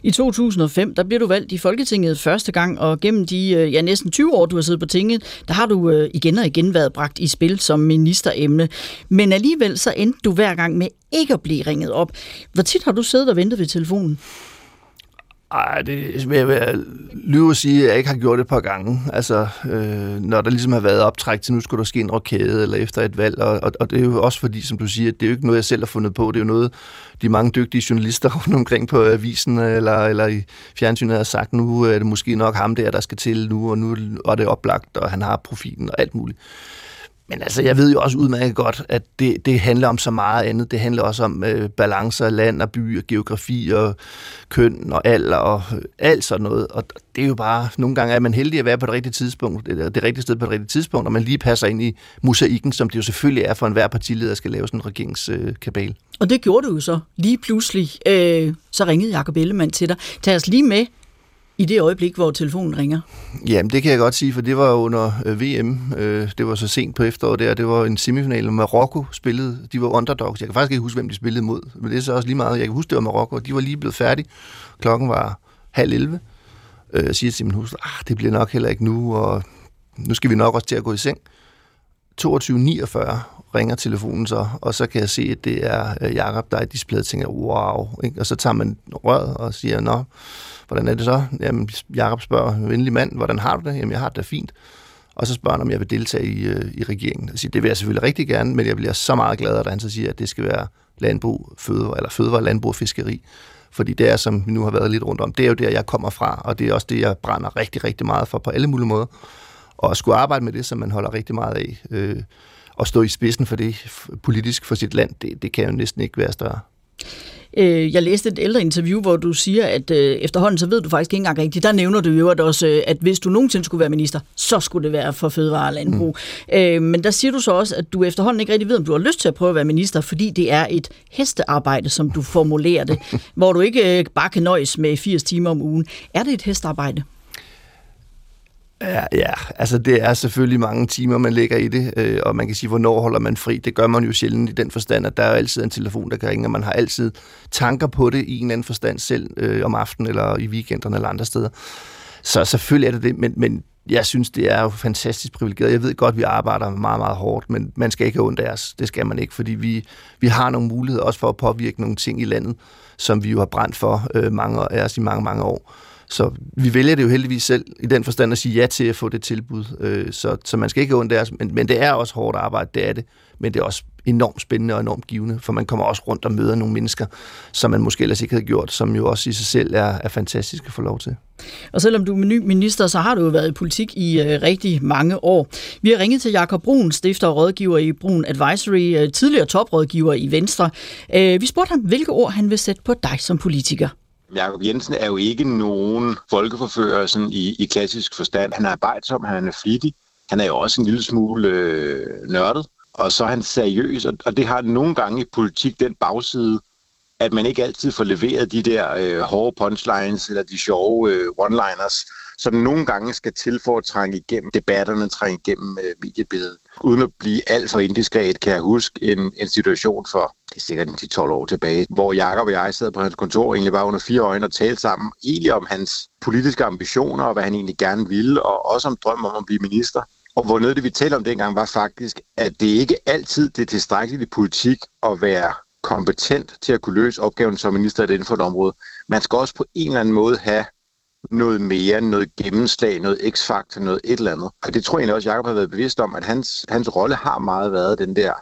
I 2005, der bliver du valgt i Folketinget første gang, og gennem de øh, ja, næsten 20 år, du har siddet på tinget, der har du igen og igen været bragt i spil som ministeremne. Men alligevel så endte du hver gang med ikke at blive ringet op. Hvor tit har du siddet og ventet ved telefonen? Ej, det vil jeg være lyve at sige, at jeg ikke har gjort det et par gange. Altså, øh, når der ligesom har været optræk til, nu skulle der ske en rokade eller efter et valg. Og, og, og det er jo også fordi, som du siger, det er jo ikke noget, jeg selv har fundet på. Det er jo noget, de mange dygtige journalister rundt omkring på avisen øh, eller, eller i fjernsynet har sagt, nu er det måske nok ham der, der skal til nu, og nu er det oplagt, og han har profilen og alt muligt. Men altså, jeg ved jo også udmærket godt, at det, det handler om så meget andet. Det handler også om øh, balancer, land og by og geografi og køn og alder og øh, alt sådan noget. Og det er jo bare, nogle gange er man heldig at være på det rigtige tidspunkt, eller det rigtige sted på det rigtige tidspunkt, og man lige passer ind i mosaikken, som det jo selvfølgelig er for enhver partileder, skal lave sådan en regeringskabal. Øh, og det gjorde du jo så lige pludselig. Øh, så ringede Jacob Ellemann til dig. Tag os lige med i det øjeblik, hvor telefonen ringer? Jamen, det kan jeg godt sige, for det var under øh, VM. Øh, det var så sent på efteråret der. Det var en semifinal, hvor Marokko spillede. De var underdogs. Jeg kan faktisk ikke huske, hvem de spillede mod. Men det er så også lige meget. Jeg kan huske, det var Marokko. De var lige blevet færdige. Klokken var halv 11. Øh, jeg siger til min hus, ah, det bliver nok heller ikke nu, og nu skal vi nok også til at gå i seng. 22.49 ringer telefonen så, og så kan jeg se, at det er Jakob der er i displayet, og tænker, wow. Ikke? Og så tager man røret og siger, nå, Hvordan er det så? Jamen, Jacob spørger, venlig mand, hvordan har du det? Jamen, jeg har det fint. Og så spørger han, om jeg vil deltage i, øh, i regeringen. Jeg siger, det vil jeg selvfølgelig rigtig gerne, men jeg bliver så meget glad, at han så siger, at det skal være landbrug, fødevare, eller fødevare, landbrug og fiskeri. Fordi det er, som vi nu har været lidt rundt om, det er jo der, jeg kommer fra, og det er også det, jeg brænder rigtig, rigtig meget for på alle mulige måder. Og at skulle arbejde med det, som man holder rigtig meget af, øh, og stå i spidsen for det politisk for sit land, det, det kan jo næsten ikke være større. Øh, jeg læste et ældre interview, hvor du siger, at øh, efterhånden så ved du faktisk ikke engang rigtigt. Der nævner du jo også, øh, at hvis du nogensinde skulle være minister, så skulle det være for fødevare og landbrug. Mm. men der siger du så også, at du efterhånden ikke rigtig ved, om du har lyst til at prøve at være minister, fordi det er et hestearbejde, som du formulerer det, hvor du ikke bare kan nøjes med 80 timer om ugen. Er det et hestearbejde? Ja, ja, altså det er selvfølgelig mange timer, man lægger i det, øh, og man kan sige, hvornår holder man fri. Det gør man jo sjældent i den forstand, at der er altid en telefon, der kan ringe, og man har altid tanker på det i en eller anden forstand selv øh, om aftenen, eller i weekenderne, eller andre steder. Så selvfølgelig er det det, men, men jeg synes, det er jo fantastisk privilegeret. Jeg ved godt, vi arbejder meget, meget hårdt, men man skal ikke have ondt af os. Det skal man ikke, fordi vi, vi har nogle muligheder også for at påvirke nogle ting i landet, som vi jo har brændt for øh, mange af os i mange, mange år. Så vi vælger det jo heldigvis selv i den forstand at sige ja til at få det tilbud. Øh, så, så man skal ikke undre os, men, men det er også hårdt arbejde, det er det. Men det er også enormt spændende og enormt givende, for man kommer også rundt og møder nogle mennesker, som man måske ellers ikke havde gjort, som jo også i sig selv er, er fantastisk at få lov til. Og selvom du er ny minister, så har du jo været i politik i øh, rigtig mange år. Vi har ringet til Jakob Brun, stifter og rådgiver i Brun Advisory, øh, tidligere toprådgiver i Venstre. Øh, vi spurgte ham, hvilke ord han vil sætte på dig som politiker. Jakob Jensen er jo ikke nogen folkeforfører sådan i, i klassisk forstand. Han er arbejdsom, han er flittig. Han er jo også en lille smule øh, nørdet. Og så er han seriøs, og, og det har nogle gange i politik den bagside, at man ikke altid får leveret de der øh, hårde punchlines eller de sjove øh, one-liners, som nogle gange skal til for at trænge igennem debatterne, trænge igennem øh, mediebilledet. Uden at blive alt for indiskret, kan jeg huske en, en situation for, det er sikkert 10-12 år tilbage, hvor Jakob og jeg sad på hans kontor, egentlig bare under fire øjne og talte sammen, egentlig om hans politiske ambitioner og hvad han egentlig gerne ville, og også om drømmen om at blive minister. Og hvor noget det, vi talte om dengang, var faktisk, at det ikke altid det er tilstrækkeligt i politik at være kompetent til at kunne løse opgaven som minister inden for et område. Man skal også på en eller anden måde have noget mere, noget gennemslag, noget x-faktor, noget et eller andet. Og det tror jeg egentlig også, Jacob har været bevidst om, at hans, hans rolle har meget været den der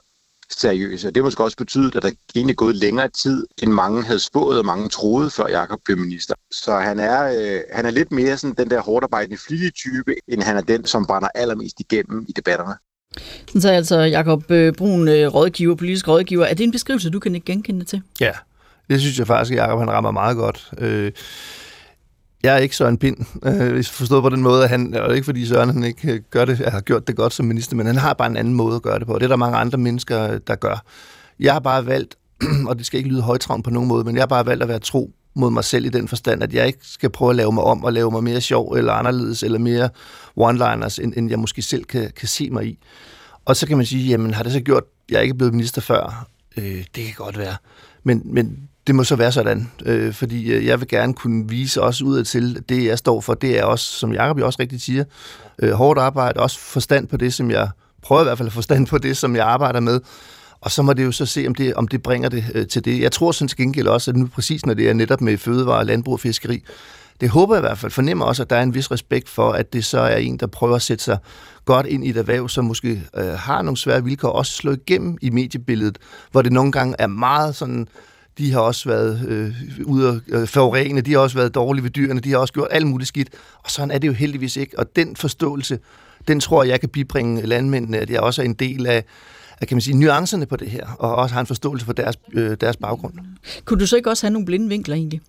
seriøse. Og det måske også betydet, at der egentlig gået længere tid, end mange havde spået og mange troede, før Jacob blev minister. Så han er, øh, han er lidt mere sådan den der hårdt arbejdende flittige type, end han er den, som brænder allermest igennem i debatterne. Sådan så altså Jakob øh, Brun, øh, rådgiver, politisk rådgiver. Er det en beskrivelse, du kan ikke genkende til? Ja, det synes jeg faktisk, at Jacob han rammer meget godt. Øh, jeg er ikke Søren Pind, øh, forstået på den måde, at han, og ikke fordi Søren han ikke øh, gør det, har gjort det godt som minister, men han har bare en anden måde at gøre det på, og det er der mange andre mennesker, der gør. Jeg har bare valgt, og det skal ikke lyde højtravn på nogen måde, men jeg har bare valgt at være tro mod mig selv i den forstand, at jeg ikke skal prøve at lave mig om og lave mig mere sjov eller anderledes, eller mere one-liners, end, end jeg måske selv kan, kan se mig i. Og så kan man sige, jamen har det så gjort, at jeg ikke er blevet minister før? Øh, det kan godt være. Men, men det må så være sådan, øh, fordi øh, jeg vil gerne kunne vise også ud til, at det jeg står for, det er også, som Jacob også rigtigt siger, øh, hårdt arbejde, også forstand på det, som jeg prøver i hvert fald at forstand på det, som jeg arbejder med, og så må det jo så se, om det, om det bringer det øh, til det. Jeg tror sådan til gengæld også, at nu præcis når det er netop med fødevare, landbrug og fiskeri, det håber jeg i hvert fald, fornemmer også, at der er en vis respekt for, at det så er en, der prøver at sætte sig godt ind i et erhverv, som måske øh, har nogle svære vilkår, også slå igennem i mediebilledet, hvor det nogle gange er meget sådan de har også været øh, ude og øh, forurene, de har også været dårlige ved dyrene, de har også gjort alt muligt skidt, og sådan er det jo heldigvis ikke. Og den forståelse, den tror jeg, jeg kan bibringe landmændene, at jeg også er en del af, af kan man sige, nuancerne på det her, og også har en forståelse for deres, øh, deres baggrund. Kunne du så ikke også have nogle blinde vinkler egentlig?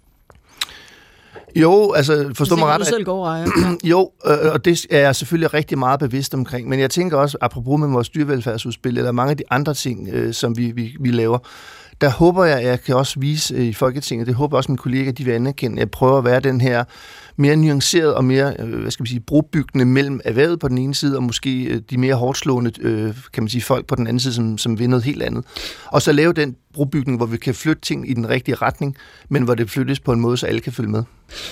Jo, altså forstå mig ret. Du selv går ejer. jo, øh, og det er jeg selvfølgelig rigtig meget bevidst omkring. Men jeg tænker også, apropos med vores dyrevelfærdsudspil, eller mange af de andre ting, øh, som vi, vi, vi laver, der håber jeg, at jeg kan også vise øh, i Folketinget, det håber jeg også mine kolleger, de vil anerkende, at jeg prøver at være den her mere nuanceret og mere, øh, hvad skal man sige, brobyggende mellem erhvervet på den ene side, og måske øh, de mere hårdt slående, kan man sige, folk på den anden side, som, som vil noget helt andet. Og så lave den brobygning, hvor vi kan flytte ting i den rigtige retning, men hvor det flyttes på en måde, så alle kan følge med.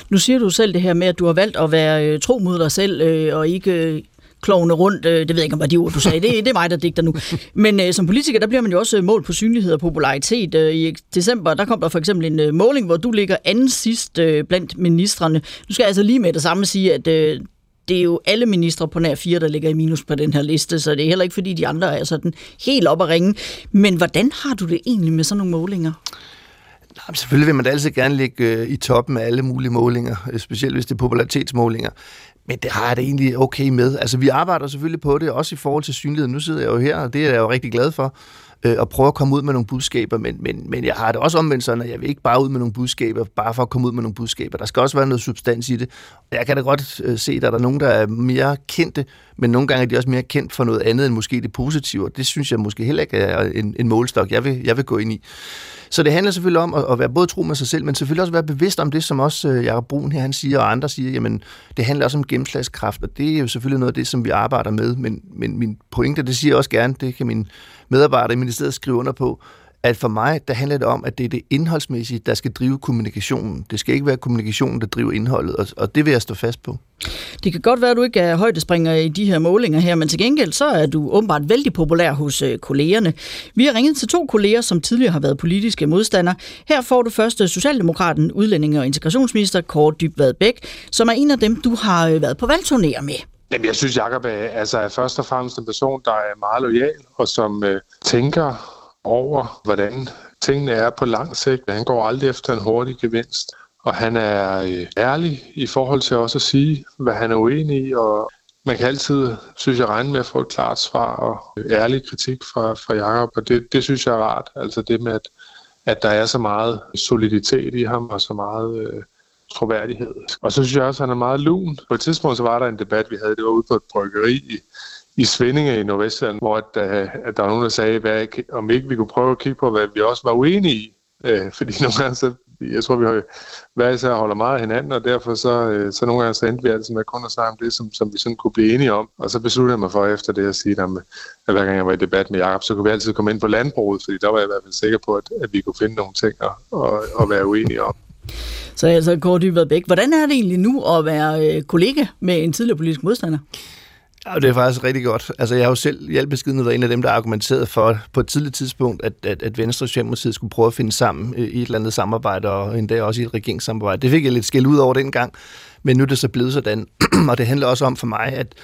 Nu siger du selv det her med, at du har valgt at være tro mod dig selv, og ikke klovne rundt. Øh, det ved jeg ikke, om var de ord, du sagde. Det, det er mig, der digter nu. Men øh, som politiker, der bliver man jo også øh, målt på synlighed og popularitet. Øh, I december, der kom der for eksempel en øh, måling, hvor du ligger anden sidst øh, blandt ministerne. Nu skal jeg altså lige med det samme sige, at øh, det er jo alle ministre på nær fire, der ligger i minus på den her liste, så det er heller ikke, fordi de andre er sådan helt op at ringe. Men hvordan har du det egentlig med sådan nogle målinger? Nej, selvfølgelig vil man da altid gerne ligge øh, i toppen af alle mulige målinger, øh, specielt hvis det er popularitetsmålinger. Men det har jeg det egentlig okay med. Altså, vi arbejder selvfølgelig på det, også i forhold til synlighed. Nu sidder jeg jo her, og det er jeg jo rigtig glad for øh, og prøve at komme ud med nogle budskaber, men, men, men jeg har det også omvendt sådan, at jeg vil ikke bare ud med nogle budskaber, bare for at komme ud med nogle budskaber. Der skal også være noget substans i det. Jeg kan da godt øh, se, at der er nogen, der er mere kendte, men nogle gange er de også mere kendt for noget andet end måske det positive, og det synes jeg måske heller ikke er en, en målstok, jeg vil, jeg vil gå ind i. Så det handler selvfølgelig om at, at være både tro med sig selv, men selvfølgelig også være bevidst om det, som også øh, Jacob Brun her han siger, og andre siger, jamen det handler også om gennemslagskraft, og det er jo selvfølgelig noget af det, som vi arbejder med, men, men min pointe, det siger jeg også gerne, det kan min medarbejdere i ministeriet skrive under på, at for mig, der handler det om, at det er det indholdsmæssige, der skal drive kommunikationen. Det skal ikke være kommunikationen, der driver indholdet, og, og det vil jeg stå fast på. Det kan godt være, at du ikke er højdespringer i de her målinger her, men til gengæld så er du åbenbart vældig populær hos øh, kollegerne. Vi har ringet til to kolleger, som tidligere har været politiske modstandere. Her får du først øh, Socialdemokraten, udlændinge- og integrationsminister Kåre Dybvad Bæk, som er en af dem, du har øh, været på valgturnéer med. Jamen, jeg synes, Jacob er, altså, er først og fremmest en person, der er meget lojal, og som øh, tænker over, hvordan tingene er på lang sigt. Han går aldrig efter en hurtig gevinst, og han er øh, ærlig i forhold til også at sige, hvad han er uenig i, og man kan altid, synes jeg, regne med at få et klart svar og ærlig kritik fra, fra Jacob, og det, det synes jeg er rart. Altså det med, at, at der er så meget soliditet i ham, og så meget øh, troværdighed. Og så synes jeg også, at han er meget lun. På et tidspunkt så var der en debat, vi havde, det var ude på et bryggeri i, i Svindinge i Nordvestland, hvor at, øh, at der var nogen, der sagde, hvad, om ikke vi kunne prøve at kigge på, hvad vi også var uenige i. Øh, fordi nogle gange, så, jeg tror, vi har hver især holder meget af hinanden, og derfor så, øh, så nogle gange så endte vi altid med kun at snakke om det, som, som vi sådan kunne blive enige om. Og så besluttede jeg mig for efter det at sige, at, at hver gang jeg var i debat med Jacob, så kunne vi altid komme ind på landbruget, fordi der var jeg i hvert fald sikker på, at, at vi kunne finde nogle ting at, at, at være uenige om. Så altså, Kåre Dybvad Bæk, hvordan er det egentlig nu at være øh, kollega med en tidligere politisk modstander? Ja, det er faktisk rigtig godt. Altså, jeg har jo selv i al beskedenhed været en af dem, der argumenterede for på et tidligt tidspunkt, at, at, at Venstre og Socialdemokratiet skulle prøve at finde sammen i et eller andet samarbejde, og endda også i et regeringssamarbejde. Det fik jeg lidt skæld ud over dengang, men nu er det så blevet sådan. og det handler også om for mig, at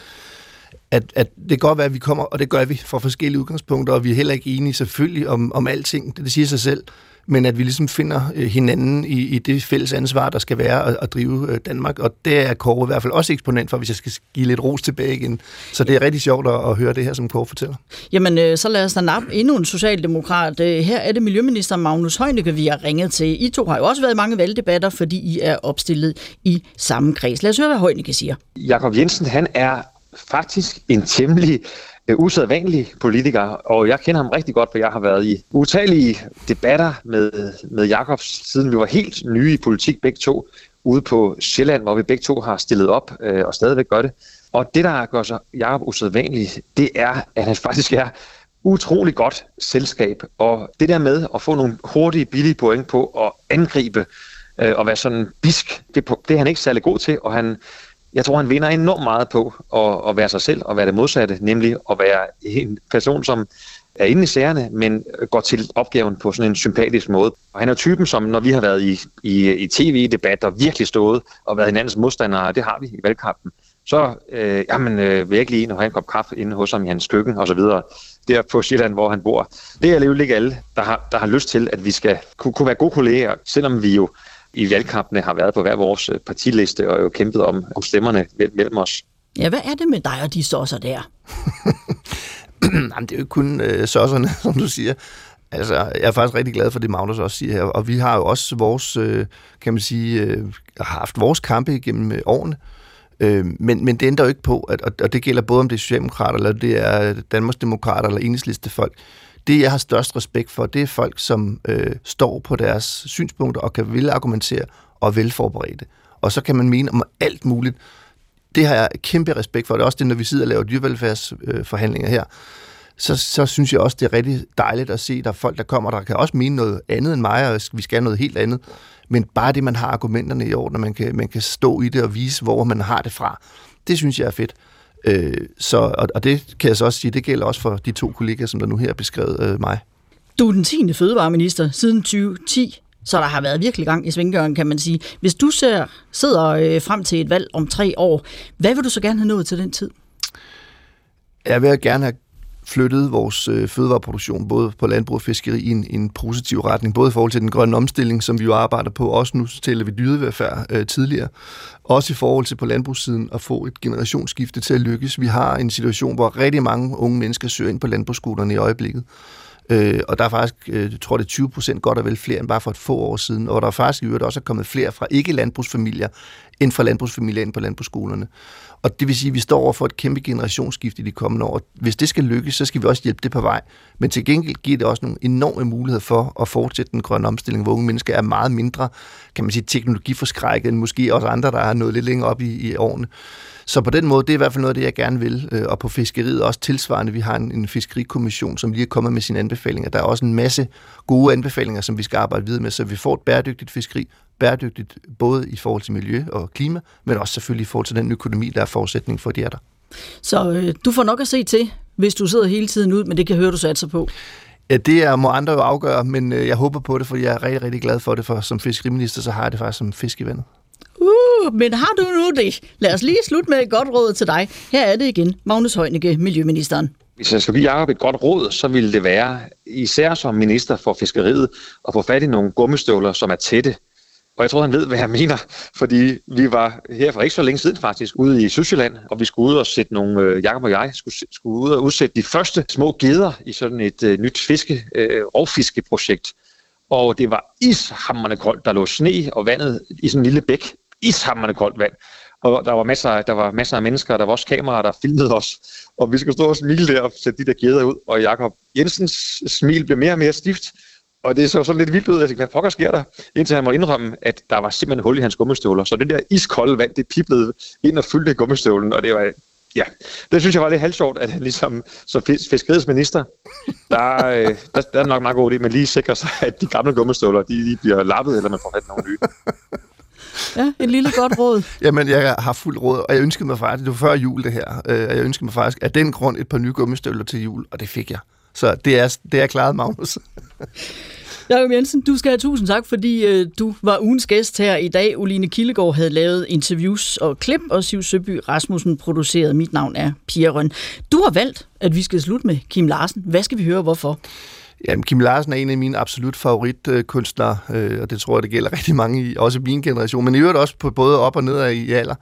at, at det kan godt være, at vi kommer, og det gør vi fra forskellige udgangspunkter, og vi er heller ikke enige selvfølgelig om, om alting, det, det siger sig selv, men at vi ligesom finder øh, hinanden i, i det fælles ansvar, der skal være at, at drive øh, Danmark, og det er Kåre i hvert fald også eksponent for, hvis jeg skal give lidt ros tilbage igen. Så det er rigtig sjovt at, at høre det her, som Kåre fortæller. Jamen, øh, så lad os da nappe endnu en socialdemokrat. Her er det Miljøminister Magnus Heunicke, vi har ringet til. I to har jo også været i mange valgdebatter, fordi I er opstillet i samme kreds. Lad os høre, hvad Heunicke siger. Jakob Jensen, han er faktisk en temmelig Øh, uh, usædvanlig politiker, og jeg kender ham rigtig godt, for jeg har været i utallige debatter med, med Jakob, siden vi var helt nye i politik begge to, ude på Sjælland, hvor vi begge to har stillet op øh, og stadigvæk gør det. Og det, der gør sig Jakob usædvanlig, det er, at han faktisk er utrolig godt selskab. Og det der med at få nogle hurtige, billige point på at angribe øh, og være sådan bisk, det, det er han ikke særlig god til, og han, jeg tror, han vinder enormt meget på at, at være sig selv og være det modsatte, nemlig at være en person, som er inde i sagerne, men går til opgaven på sådan en sympatisk måde. Og han er typen, som når vi har været i, i, i tv-debatter, virkelig stået og været hinandens modstandere, det har vi i valgkampen, så øh, jamen, øh, vil jeg ikke lige ind og have en kop kaffe inde hos ham i hans køkken og så videre, der på Sjælland, hvor han bor. Det er alligevel ikke alle, der har, der har lyst til, at vi skal kunne, kunne være gode kolleger, selvom vi jo i valgkampene har været på hver vores øh, partiliste og jo kæmpet om, om stemmerne mellem os. Ja, hvad er det med dig og de så der? Jamen, det er jo ikke kun øh, sosserne, som du siger. Altså, jeg er faktisk rigtig glad for det, Magnus også siger her. Og vi har jo også vores, øh, kan man sige, øh, haft vores kampe igennem øh, årene. Øh, men, men det ændrer jo ikke på, at, og, og det gælder både om det er Socialdemokrater, eller det er Danmarks Demokrater, eller Enhedsliste folk. Det, jeg har størst respekt for, det er folk, som øh, står på deres synspunkter og kan vil argumentere og er velforberedte. Og så kan man mene om alt muligt. Det har jeg kæmpe respekt for. Det er også det, når vi sidder og laver dyrevelfærdsforhandlinger her. Så, så synes jeg også, det er rigtig dejligt at se, at der er folk, der kommer, der kan også mene noget andet end mig, og vi skal noget helt andet. Men bare det, man har argumenterne i orden, og man kan, man kan stå i det og vise, hvor man har det fra, det synes jeg er fedt. Øh, så, og, og det kan jeg så også sige, det gælder også for de to kollegaer, som der nu her har beskrevet øh, mig. Du er den 10. fødevareminister siden 2010, så der har været virkelig gang i svingdøren, kan man sige. Hvis du ser, sidder øh, frem til et valg om tre år, hvad vil du så gerne have nået til den tid? Jeg vil gerne have flyttet vores øh, fødevareproduktion, både på landbrug og fiskeri, i en, en positiv retning, både i forhold til den grønne omstilling, som vi jo arbejder på, også nu taler vi dyrevelfærd øh, tidligere, også i forhold til på landbrugssiden at få et generationsskifte til at lykkes. Vi har en situation, hvor rigtig mange unge mennesker søger ind på landbrugsskolerne i øjeblikket. Øh, og der er faktisk, øh, jeg tror det er 20 procent godt og vel flere end bare for et få år siden, og der er faktisk i øvrigt også er kommet flere fra ikke-landbrugsfamilier end fra landbrugsfamilier ind på landbrugsskolerne. Og det vil sige, at vi står over for et kæmpe generationsskift i de kommende år. Hvis det skal lykkes, så skal vi også hjælpe det på vej. Men til gengæld giver det også nogle enorme muligheder for at fortsætte den grønne omstilling, hvor unge mennesker er meget mindre, kan man sige, teknologiforskrækket end måske også andre, der har nået lidt længere op i, i årene. Så på den måde, det er i hvert fald noget af det, jeg gerne vil. Øh, og på fiskeriet også tilsvarende. Vi har en, en fiskerikommission, som lige er kommet med sine anbefalinger. Der er også en masse gode anbefalinger, som vi skal arbejde videre med, så vi får et bæredygtigt fiskeri, bæredygtigt både i forhold til miljø og klima, men også selvfølgelig i forhold til den økonomi, der er forudsætning for, at de er der. Så øh, du får nok at se til, hvis du sidder hele tiden ud, men det kan høre, du satser på. Ja, det er, må andre jo afgøre, men øh, jeg håber på det, for jeg er rigtig, rigtig glad for det, for som fiskeriminister, så har jeg det faktisk som fisk i vandet. Uh, men har du nu det? Lad os lige slutte med et godt råd til dig. Her er det igen, Magnus Heunicke, Miljøministeren. Hvis jeg skal give Jacob et godt råd, så ville det være, især som minister for fiskeriet, at få fat i nogle gummistøvler, som er tætte. Og jeg tror, han ved, hvad jeg mener, fordi vi var her for ikke så længe siden faktisk ude i Sydsjælland, og vi skulle ud og sætte nogle, øh, og jeg skulle, skulle ud og udsætte de første små geder i sådan et øh, nyt fiske, øh, rovfiskeprojekt. Og det var ishammerne koldt, der lå sne og vandet i sådan en lille bæk. Ishammerne koldt vand. Og der var, masser, der var masser af mennesker, der var også kameraer, der filmede os. Og vi skulle stå og smile der og sætte de der geder ud. Og Jakob Jensens smil blev mere og mere stift. Og det så sådan lidt vildt ud. Jeg tænkte, hvad pokker sker der? Indtil han må indrømme, at der var simpelthen hul i hans gummistøvler. Så det der iskolde vand, det piblede ind og fyldte gummistøvlen. Og det var, ja, det synes jeg var lidt halvsjovt, at han ligesom som fiskeriets minister, der, øh, der, der, er nok meget god idé, men lige sikre sig, at de gamle gummistøvler, de, de bliver lappet, eller man får fat nogle nye. Ja, et lille godt råd. Jamen, jeg har fuld råd, og jeg ønskede mig faktisk, det var før jul det her, øh, jeg ønskede mig faktisk af den grund et par nye gummistøvler til jul, og det fik jeg. Så det er, det er klaret, Magnus. Jakob Jensen, du skal have tusind tak, fordi øh, du var ugens gæst her i dag. Uline Kildegård havde lavet interviews og klip, og Siv Søby Rasmussen producerede. Mit navn er Pia Røn. Du har valgt, at vi skal slutte med Kim Larsen. Hvad skal vi høre, hvorfor? Jamen, Kim Larsen er en af mine absolut favoritkunstnere, øh, og det tror jeg, det gælder rigtig mange, i, også i min generation, men i øvrigt også på både op og ned af i alder.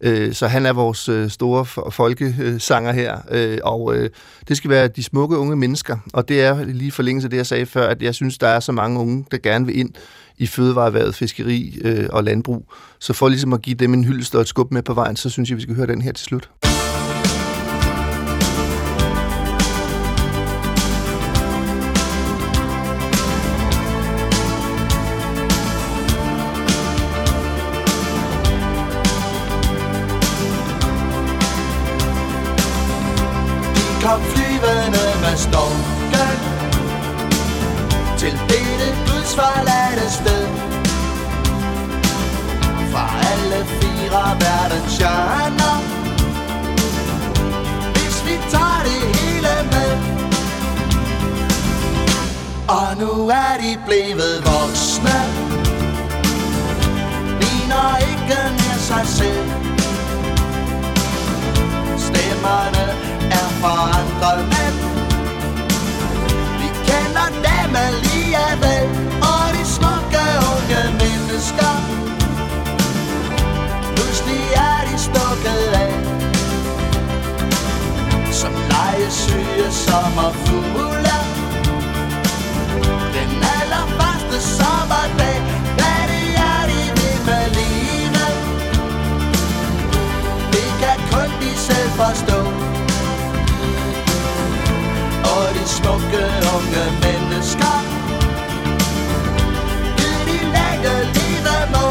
Øh, så han er vores øh, store folkesanger her, øh, og øh, det skal være de smukke unge mennesker. Og det er lige forlængelse af det, jeg sagde før, at jeg synes, der er så mange unge, der gerne vil ind i fødevareværet, fiskeri øh, og landbrug. Så for ligesom at give dem en hyldest og et skub med på vejen, så synes jeg, vi skal høre den her til slut. Fire verden shiner Hvis vi tager det hele med. Og nu er de blevet voksne. Ligner ikke mere sig selv. Stemmerne er forandret med syge sommerfugle Den allerførste sommerdag Hvad det er de vil med livet. Det kan kun de selv forstå. Og de smukke unge mennesker Gid de længe livet må.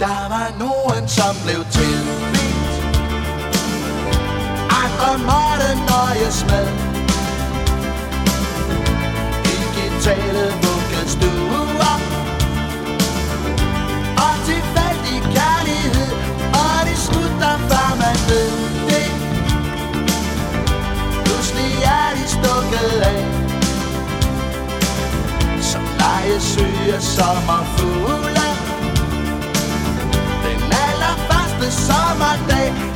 Der var nogen som blev til og måtte nøjes med? Digitale vuggestuer Og tilfældig kærlighed Og det slutter før man ved det. Pludselig er de stukket af. Som lejesøger sommerfugle. Den allerførste sommerdag